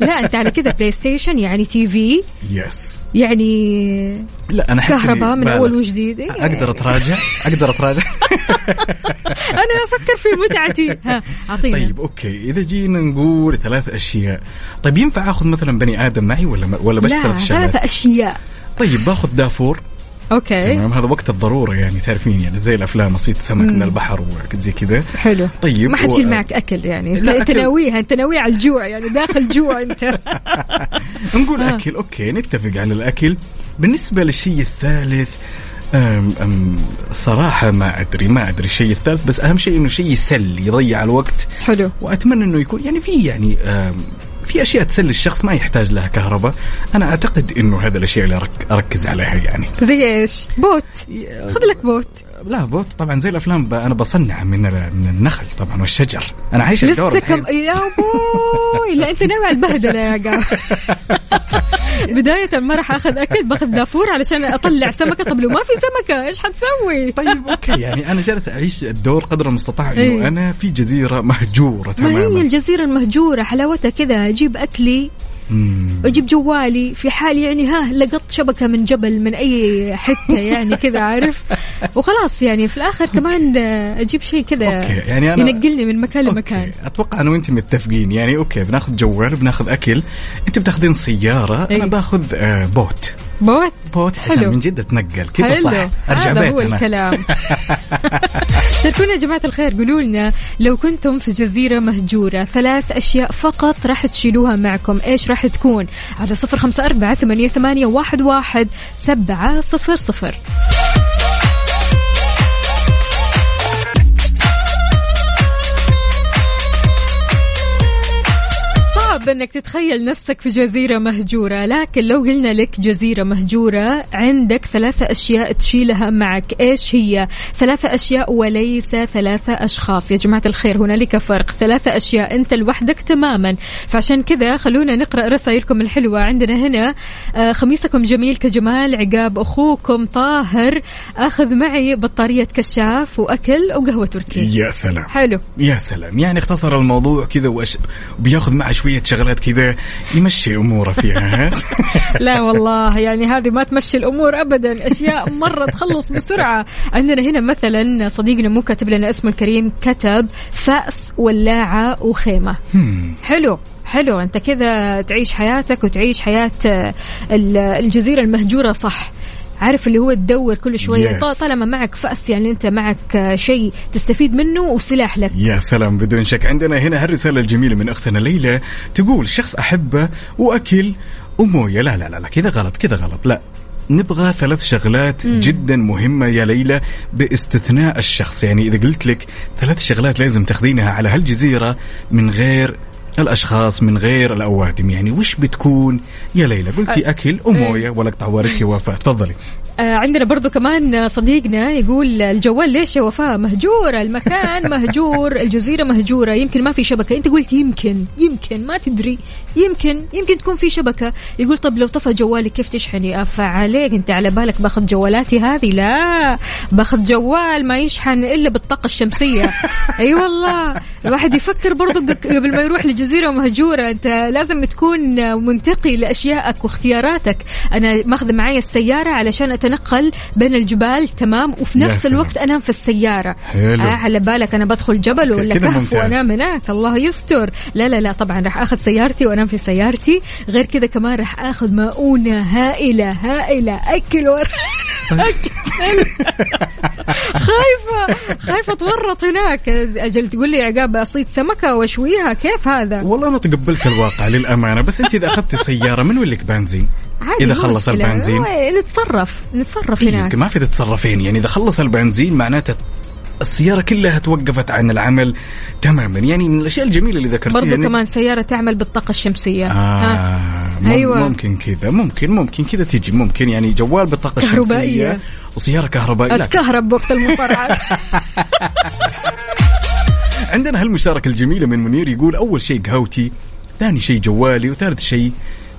لا أنت على كذا PlayStation يعني TV yes يعني لا أنا كهرباء من. أول وجديد. إيه. أقدر أتراجع؟ أقدر أتراجع؟ أنا أفكر في متعتي. ها اعطينا طيب okay. إذا جينا نقول ثلاث أشياء. طيب ينفع آخذ مثلا بني آدم معي ولا ولا بس لا ثلاث شغلات؟ ثلاثة أشياء. طيب باخذ دافور. okay. تمام هذا وقت الضرورة يعني تعرفين يعني زي الأفلام اصيد سمك من البحر وزي كذا. حلو. طيب ما حتشيل و- معك أكل يعني. لا، انت أكل. ناويها انت ناوي على الجوع يعني داخل جوع أنت. نقول أكل okay نتفق على الأكل. بالنسبة للشيء الثالث أم أم صراحة ما أدري ما أدري الشيء الثالث بس أهم شيء إنه شيء يسلي يضيع الوقت. حلو. وأتمنى إنه يكون يعني في يعني في أشياء تسلي الشخص ما يحتاج لها كهرباء. أنا أعتقد إنه هذا الأشياء اللي أركز عليها يعني. زي إيش؟ Boat. خذ لك boat. لا boat. طبعا زي الأفلام ب- أنا بصنع من من النخل طبعا والشجر. أنا عايش الدور لسه. كم يا أبوي لا أنت ناوي على البهدله يا قاعد بداية ما راح أخذ أكل باخذ دافور علشان أطلع سمكة. طب لو ما في سمكة إيش حتسوي؟ طيب okay. يعني أنا جالس أعيش الدور قدر المستطاع إنه إيه. أنا في جزيرة مهجورة ما هي تماما. الجزيرة المهجورة؟ حلاوتها كذا أجيب أكلي. مم. واجيب جوالي. في حال يعني ها لقطت شبكة من جبل من أي حتة يعني كذا عارف؟ وخلاص يعني في الآخر كمان أجيب شيء كذا يعني أنا ينقلني من مكان لمكان. Okay. أتوقع أنا وأنت متفقين. يعني okay بناخذ جوال وبناخذ أكل. أنت بتاخذين سيارة. أنا باخذ آه boat. Boat. Boat. عشان حلو. من جد أتنقل. كذا. صح أرجع هذا بيت هو أنا. الكلام. شاركونا يا جماعة الخير. قولوا لنا لو كنتم في جزيرة مهجورة ثلاث أشياء فقط راح تشيلوها معكم. إيش راح تكون؟ على صفر خمسة أربعة ثمانية واحد, واحد سبعة صفر صفر. صعب انك تتخيل نفسك في جزيرة مهجورة لكن لو قلنا لك جزيرة مهجورة عندك ثلاثة أشياء تشيلها معك. إيش هي؟ ثلاثة أشياء وليس ثلاثة أشخاص. يا جماعة الخير هنالك فرق. ثلاثة أشياء أنت لوحدك تماما. فعشان كذا خلونا نقرأ رسائلكم الحلوة. عندنا هنا آه، خميسكم جميل كجمال عقاب أخوكم طاهر. أخذ معي بطارية كشاف وأكل وقهوة تركي يا سلام. حلو. يا سلام. يعني اختصر الموضوع كذا وأش... وبياخذ معه شوية شغلات كذا يمشي أموره فيها ها؟ لا والله يعني هذه ما تمشي الأمور ابدا. أشياء مرة تخلص بسرعة. عندنا هنا مثلا صديقنا مو كاتب لنا اسمه الكريم كتب فأس ولاعة وخيمة. حلو حلو. أنت كذا تعيش حياتك وتعيش حياة ال- الجزيرة المهجورة صح. عارف اللي هو تدور كل شوية. Yes. طال- طالما معك فأس يعني أنت معك شيء تستفيد منه وسلاح لك. يا سلام بدون شك. عندنا هنا هالرسالة الجميلة من أختنا ليلى. تقول شخص أحبه وأكل وموية لا لا لا, لا كذا غلط كذا غلط. لا نبغى ثلاث شغلات مم. جدا مهمة يا ليلى باستثناء الشخص. يعني إذا قلت لك ثلاث شغلات لازم تاخذينها على هالجزيرة من غير الأشخاص من غير الأوادم. يعني وش بتكون؟ يا ليلى قلتي أكل ومويه ولا اقطع وارك يا وفاء تفضلي. عندنا برضو كمان صديقنا يقول الجوال ليش يا وفاء؟ مهجورة المكان مهجور الجزيرة مهجورة يمكن ما في شبكة. أنت قلت يمكن يمكن ما تدري. يمكن يمكن تكون في شبكة. يقول طب لو طفى جوالي كيف تشحني؟ فعليك أنت على بالك باخذ جوالاتي هذه؟ لا باخذ جوال ما يشحن إلا بالطاقة الشمسية. أي أيوة والله. الواحد يفكر برضو قبل ما يروح لجزيرة جزيره مهجورة. أنت لازم تكون منتقي لأشيائك واختياراتك. أنا ماخذه معي السيارة علشان أتنقل بين الجبال تمام؟ وفي نفس. الوقت أنام في السيارة. حلو. آه على بالك أنا بدخل جبل ولا كهف. وأنام هناك. الله يستر. لا لا لا طبعا راح أخذ سيارتي وانام في سيارتي. غير كذا كمان راح آخذ مؤونة هائلة هائلة. أكل ور... خايفة خايفة أتورط هناك. أجل تقول لي عقاب أصيد سمكة وأشويها. كيف هذا؟ والله أنا تقبلت الواقع للأمانة بس أنت إذا أخذت السيارة من وين لك بنزين؟ عادي إذا خلص. البنزين؟ نتصرف نتصرف إيه، هناك. ما في تتصرفين. يعني إذا خلص البنزين معناته السيارة كلها توقفت عن العمل تماما. يعني من الأشياء الجميلة اللي ذكرتيها برضو يعني كمان سيارة تعمل بالطاقة الشمسية. آه مم أيوة. ممكن كذا ممكن ممكن كذا تيجي ممكن. يعني جوال بالطاقة كهربائية. الشمسية وسيارة كهربائية. لا اتكهرب وقت المطرعات عندنا هالمشاركة الجميلة من منير يقول أول شيء قهوتي ثاني شيء جوالي وثالث شيء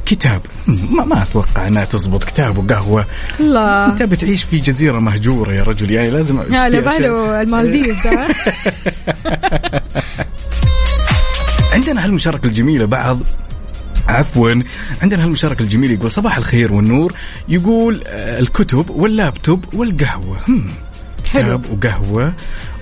كتاب. ما, ما أتوقع أنها تزبط كتاب وقهوة. الله أنت بتعيش في جزيرة مهجورة يا رجل. يعني لازم على باله المالديفز ها؟ عندنا هالمشاركة الجميلة بعض. عفوا. عندنا هالمشاركة الجميلة يقول صباح الخير والنور. يقول آه، الكتب واللابتوب والقهوة. هم. حلو. كتاب وقهوة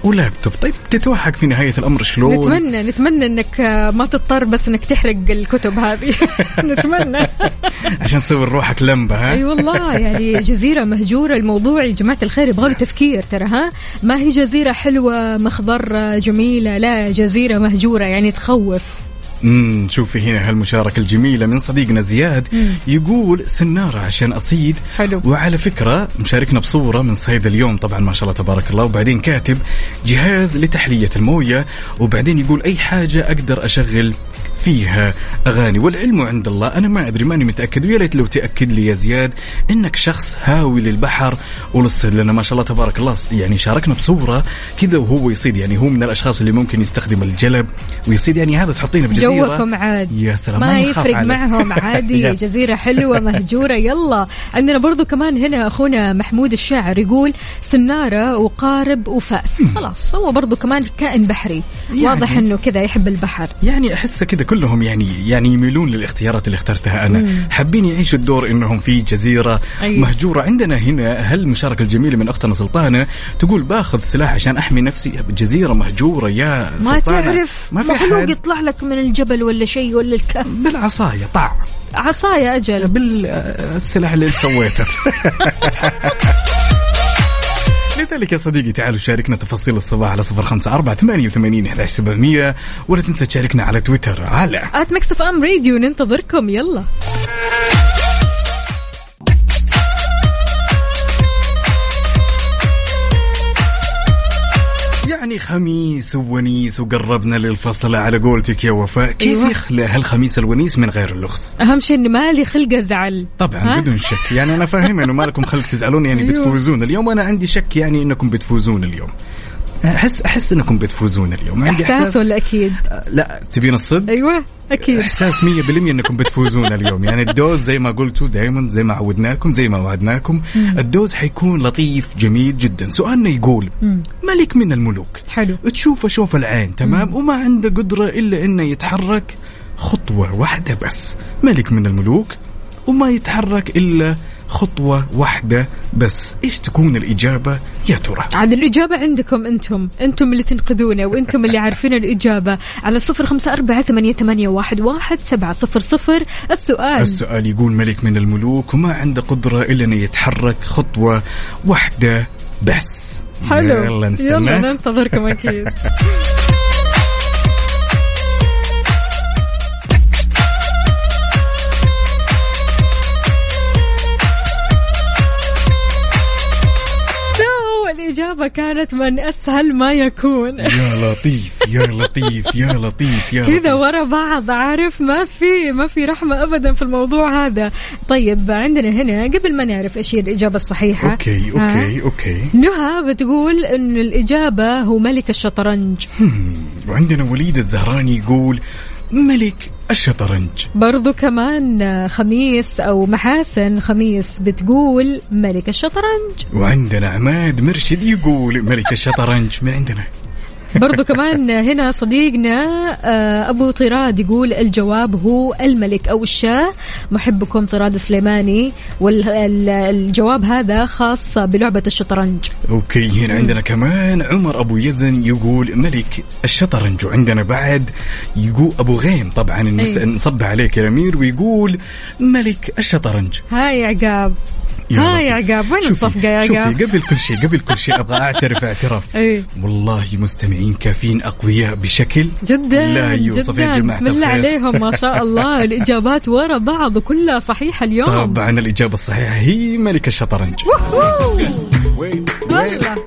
ولابتوب. طيب تتوحق في نهاية الأمر شلون؟ نتمنى نتمنى إنك آه، ما تضطر بس إنك تحرق الكتب هذه. نتمنى. عشان تصور روحك لمبة ها؟ أي والله يعني جزيرة مهجورة. الموضوع يا جماعة الخير يبغى له تفكير ترى ها؟ ما هي جزيرة حلوة مخضرة جميلة؟ لا جزيرة مهجورة يعني تخوف. امم شوفي هنا هالمشاركة الجميلة من صديقنا زياد يقول سنارة عشان أصيد. حلو. وعلى فكرة مشاركنا بصورة من صيد اليوم طبعا ما شاء الله تبارك الله. وبعدين كاتب جهاز لتحلية الموية وبعدين يقول أي حاجة أقدر أشغل فيها أغاني. والعلم عند الله. أنا ما أدري ماني متأكد. ويا ريت لو تأكد لي يا زياد إنك شخص هاوي للبحر وللصيد لأن ما شاء الله تبارك الله. يعني شاركنا بصورة كذا وهو يصيد. يعني هو من الأشخاص اللي ممكن يستخدم الجلب ويصيد. يعني هذا تحطينه بجزيرة. جوكم عاد. يا سلام. ما يخاف يفرق. معهم عادي. يس. جزيرة حلوة مهجورة. يلا. عندنا برضو كمان هنا أخونا محمود الشاعر يقول سنارة وقارب وفأس. خلاص. هو برضو كمان كائن بحري. يعني. واضح أنه كذا يحب البحر. يعني احس كذا. كلهم يعني يعني يميلون للاختيارات اللي اخترتها أنا. مم. حابين يعيشوا الدور إنهم في جزيرة أيوة. مهجورة. عندنا هنا هالمشاركه الجميلة من اختنا سلطانة تقول باخذ سلاح عشان أحمي نفسي. جزيرة مهجورة يا ما سلطانة. تعرف ما في مخلوق يطلع لك من الجبل ولا شيء ولا الكهف. بالعصاية طع عصاية أجل. بالسلاح اللي أنت سويته. لذلك يا صديقي تعالوا شاركنا تفاصيل الصباح على صفر خمسة أربعة ثمانية وثمانين إحداش سبعمية ولا تنسى تشاركنا على تويتر على آت مكسف أم راديو ننتظركم يلا. يعني خميس وونيس وقربنا للفصل على قولتك يا وفاء كيف أيوة. يخلى هالخميس الونيس من غير اللغز أهم شيء إن مالي خلقة زعل طبعا؟ بدون شك يعني أنا فاهم إنه ما لكم خلق تزعلون يعني أيوة. بتفوزون اليوم أنا عندي شك يعني إنكم بتفوزون اليوم احس أحس إنكم بتفوزون اليوم. عندي إحساس ولا أكيد؟ لا تبين الصدق؟ أيوة أكيد. إحساس 100% إنكم بتفوزون اليوم. يعني ال dose زي ما قلتوا دائما زي ما عودناكم زي ما وعدناكم. ال dose حيكون لطيف جميل جدا. سؤالنا يقول مم. ملك من الملوك؟ حلو. تشوفه شوف العين تمام؟ وما عنده قدرة إلا إنه يتحرك خطوة واحدة بس. ملك من الملوك وما يتحرك إلا خطوة واحدة بس. إيش تكون الإجابة؟ يا ترى. عاد الإجابة عندكم أنتم. أنتم اللي تنقذونا وأنتم اللي عارفين الإجابة. على صفر خمسة أربعة ثمانية, ثمانية واحد, واحد سبعة صفر صفر. السؤال. السؤال يقول ملك من الملوك وما عنده قدرة إلا إنه يتحرك خطوة واحدة بس. حلو. يلا يلا ننتظركم أكيد. الإجابة كانت من أسهل ما يكون. يا لطيف يا لطيف يا لطيف يا كذا. ورا بعض عارف؟ ما في ما في رحمة أبدا في الموضوع هذا. طيب عندنا هنا قبل ما نعرف إيش هي الإجابة الصحيحة okay؟ Okay okay. نهى بتقول أن الإجابة هو ملك الشطرنج. وعندنا وليد الزهراني يقول ملك الشطرنج. برضو كمان خميس أو محاسن خميس بتقول ملك الشطرنج. وعندنا عماد مرشد يقول ملك الشطرنج من عندنا. برضو كمان هنا صديقنا آه، أبو طراد يقول الجواب هو الملك أو الشاه. محبكم طراد سليماني. والجواب هذا خاص بلعبة الشطرنج. أوكي هنا عندنا كمان عمر أبو يزن يقول ملك الشطرنج. وعندنا بعد يقول أبو غيم طبعا أي. نصب عليك يا أمير ويقول ملك الشطرنج. هاي عقاب. يا هاي يا. عقاب وين شوفي- الصفقة يا شوفي عقاب؟ قبل كل شيء قبل كل شيء أبغى أعترف اعتراف. إيه. والله مستمعين كافيين أقوياء بشكل جدا لا يوصف يا جماعة بسم الله. عليهم ما شاء الله. الإجابات ورا بعض وكلها صحيحة اليوم. طبعا الإجابة الصحيحة هي ملك الشطرنج. والله.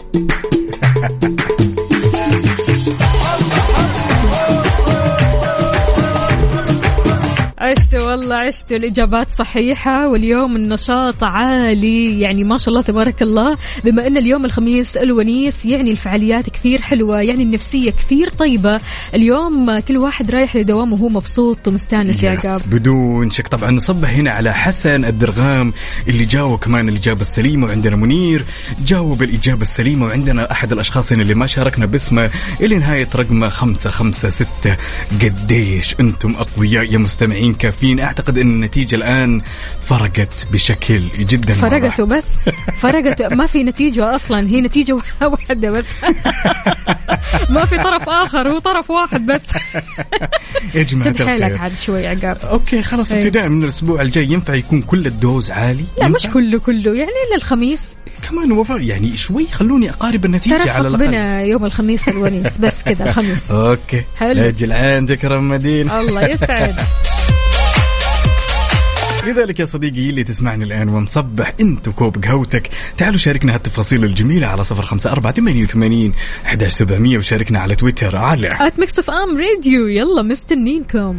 والله عشت الإجابات صحيحة واليوم النشاط عالي. يعني ما شاء الله تبارك الله. بما أن اليوم الخميس الونيس يعني الفعاليات كثير حلوة يعني النفسية كثير طيبة. اليوم كل واحد رايح لدوامه وهو مبسوط ومستانس يا عقاب يس بدون شك. طبعا نصبح هنا على حسن الدرغام اللي جاوب كمان الإجابة السليمة وعندنا منير جاوب الإجابة السليمة وعندنا أحد الأشخاص هنا اللي ما شاركنا باسمه اللي نهاية رقمه خمسة خمسة ستة. قديش أنتم أقوياء يا مستمعين كافيين. أعتقد أن النتيجة الآن فرقت بشكل جدا. فرقت وبس. فرقت. ما في نتيجة أصلا. هي نتيجة واحدة بس. ما في طرف آخر هو طرف واحد بس. يا جماعة شد حيلك عاد شوي عقاب. Okay خلاص إيه. ابتداء من الأسبوع الجاي. ينفع يكون كل ال dose عالي؟ لا مش؟ كله كله. يعني إلا الخميس. كمان وفاء يعني شوي خلوني أقارب النتيجة على الأقل. بنا يوم الخميس الونيس. بس كذا الخميس. Okay. حلو. أجل عندك رم مدينه الله يسعد لذلك يا صديقي اللي تسمعني الآن ومصبح أنت وكوب قهوتك تعالوا شاركنا هالتفاصيل الجميلة على صفر خمسة أربعة ثمانية وثمانين وشاركنا على تويتر على Mix FM راديو يلا مستنينكم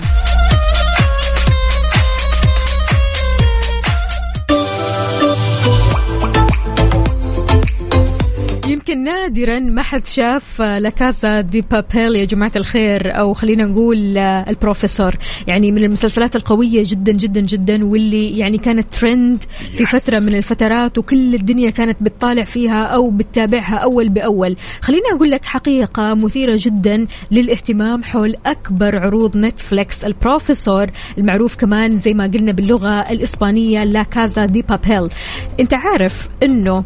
يمكن نادرا ما حد شاف La Casa de Papel. يا جماعة الخير أو خلينا نقول آه، البروفيسور. يعني من المسلسلات القوية جدا جدا جدا واللي يعني كانت ترند في Yes. فترة من الفترات وكل الدنيا كانت بتطالع فيها أو بتتابعها أول بأول. خليني أقول لك حقيقة مثيرة جدا للاهتمام حول أكبر عروض نتفليكس البروفيسور المعروف كمان زي ما قلنا باللغة الإسبانية La Casa de Papel. أنت عارف أنه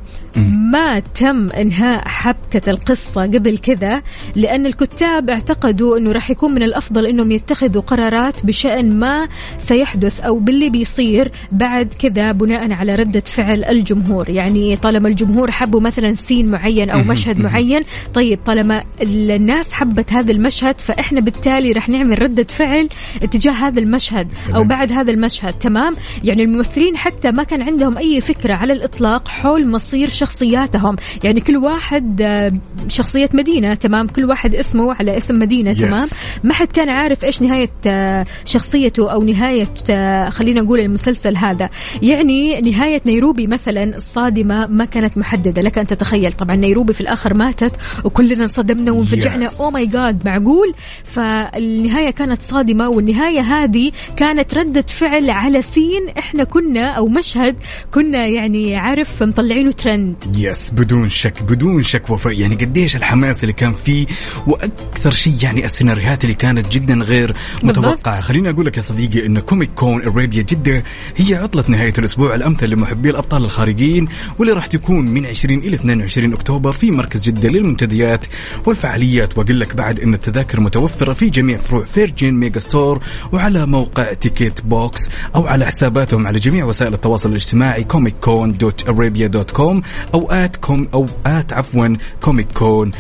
ما تم انهاء حبكة القصة قبل كذا لأن الكتاب اعتقدوا إنه راح يكون من الأفضل إنهم يتخذوا قرارات بشأن ما سيحدث أو باللي بيصير بعد كذا بناء على ردة فعل الجمهور. يعني طالما الجمهور حبوا مثلا سين معين أو مشهد معين طيب طالما الناس حبت هذا المشهد فإحنا بالتالي راح نعمل ردة فعل اتجاه هذا المشهد أو سلام. بعد هذا المشهد. تمام؟ يعني الممثلين حتى ما كان عندهم أي فكرة على الإطلاق حول مصير شخصياتهم. يعني كل واحد آه، شخصية مدينة تمام؟ كل واحد اسمه على اسم مدينة Yes. تمام؟ ما حد كان عارف إيش نهاية آه، شخصيته أو نهاية آه، خلينا نقول المسلسل هذا. يعني نهاية نيروبي مثلا الصادمة ما كانت محددة. لك أن تتخيل طبعا نيروبي في الآخر ماتت وكلنا انصدمنا وانفجعنا. Yes. Oh my God معقول؟ فالنهاية كانت صادمة والنهاية هذه كانت ردة فعل على scene إحنا كنا أو مشهد كنا يعني عارف مطلعينه ترند يس بدون شك بدون شك وفاء يعني قديش الحماس اللي كان فيه وأكثر شيء يعني السيناريوهات اللي كانت جدا غير متوقعة. خليني أقول لك يا صديقي إن Comic Con Arabia جدة هي عطلة نهاية الأسبوع الأمثل لمحبي الأبطال الخارقين واللي راح تكون من 20 إلى 22 أكتوبر في مركز جدة للمنتديات والفعاليات. وأقول لك بعد إن التذاكر متوفرة في جميع فروع Virgin Megastore وعلى موقع Ticket Box أو على حساباتهم على جميع وسائل التواصل الاجتماعي Comic Con dot Arabia dot com أو at com أو at عفوا Comic Con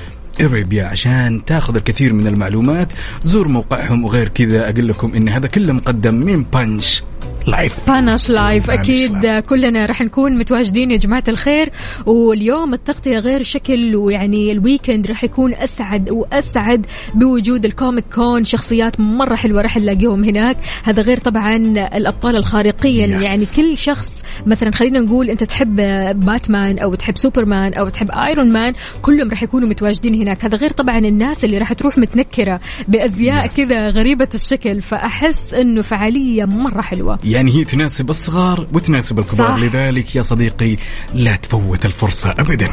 Arabia عشان تاخذ الكثير من المعلومات. زور موقعهم وغير كذا أقول لكم إن هذا كله مقدم من بانش. live فاناش live أكيد live. كلنا راح نكون متواجدين يا جماعة الخير. واليوم التغطية غير شكل ويعني ال weekend راح يكون أسعد وأسعد بوجود ال Comic Con. شخصيات مرة حلوة راح نلاقيهم هناك. هذا غير طبعا الأبطال الخارقين Yes. يعني كل شخص مثلا خلينا نقول أنت تحب باتمان أو تحب سوبرمان أو تحب ايرون مان كلهم راح يكونوا متواجدين هناك. هذا غير طبعا الناس اللي راح تروح متنكرة بأزياء Yes. كذا غريبة الشكل. فأحس إنه فعالية مرة حلوة. يعني هي تناسب الصغار وتناسب الكبار صح. لذلك يا صديقي لا تفوت الفرصة أبدا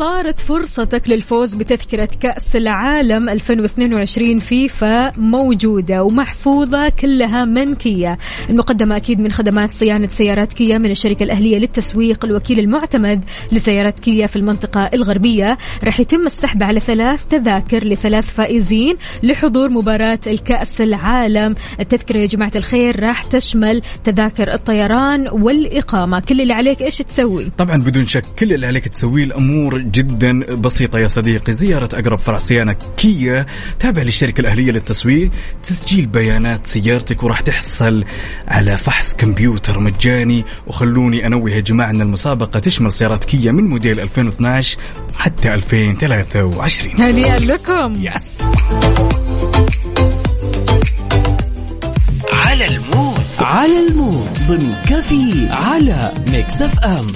صارت فرصتك للفوز بتذكرة كأس العالم 2022 فيفا موجودة ومحفوظة كلها من كيا المقدمة أكيد من خدمات صيانة سيارات كيا من الشركة الأهلية للتسويق الوكيل المعتمد لسيارات كيا في المنطقة الغربية. راح يتم السحب على ثلاث تذاكر لثلاث فائزين لحضور مباراة الكأس العالم. التذكرة يا جماعة الخير راح تشمل تذاكر الطيران والإقامة. كل اللي عليك إيش تسوي؟ طبعا بدون شك كل اللي عليك تسويه الأمور جدا بسيطة يا صديقي. زيارة أقرب فرع صيانه كيا تابع للشركة الأهلية للتسويق. تسجيل بيانات سيارتك وراح تحصل على فحص كمبيوتر مجاني. وخلوني أنوه يا جماعة أن المسابقة تشمل سيارات كيا من موديل 2012 حتى 2023 هنيئا لكم. yes على ال mood. على ال mood. ضمن كفي على Mix FM.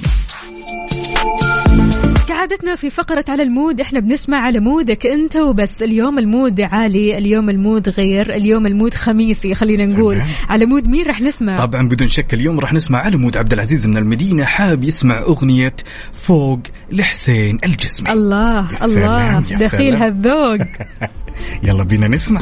كعادتنا في فقرة على ال mood. إحنا بنسمع على mood ك أنت وبس. اليوم ال mood عالي اليوم ال mood غير اليوم ال mood خميسي خلينا نقول. سلام. على mood مين رح نسمع؟ طبعا بدون شك اليوم راح نسمع على mood عبد العزيز من المدينة. حاب يسمع أغنية فوق لحسين الجسمي. الله الله. دخيل. هالذوق يلا بينا نسمع.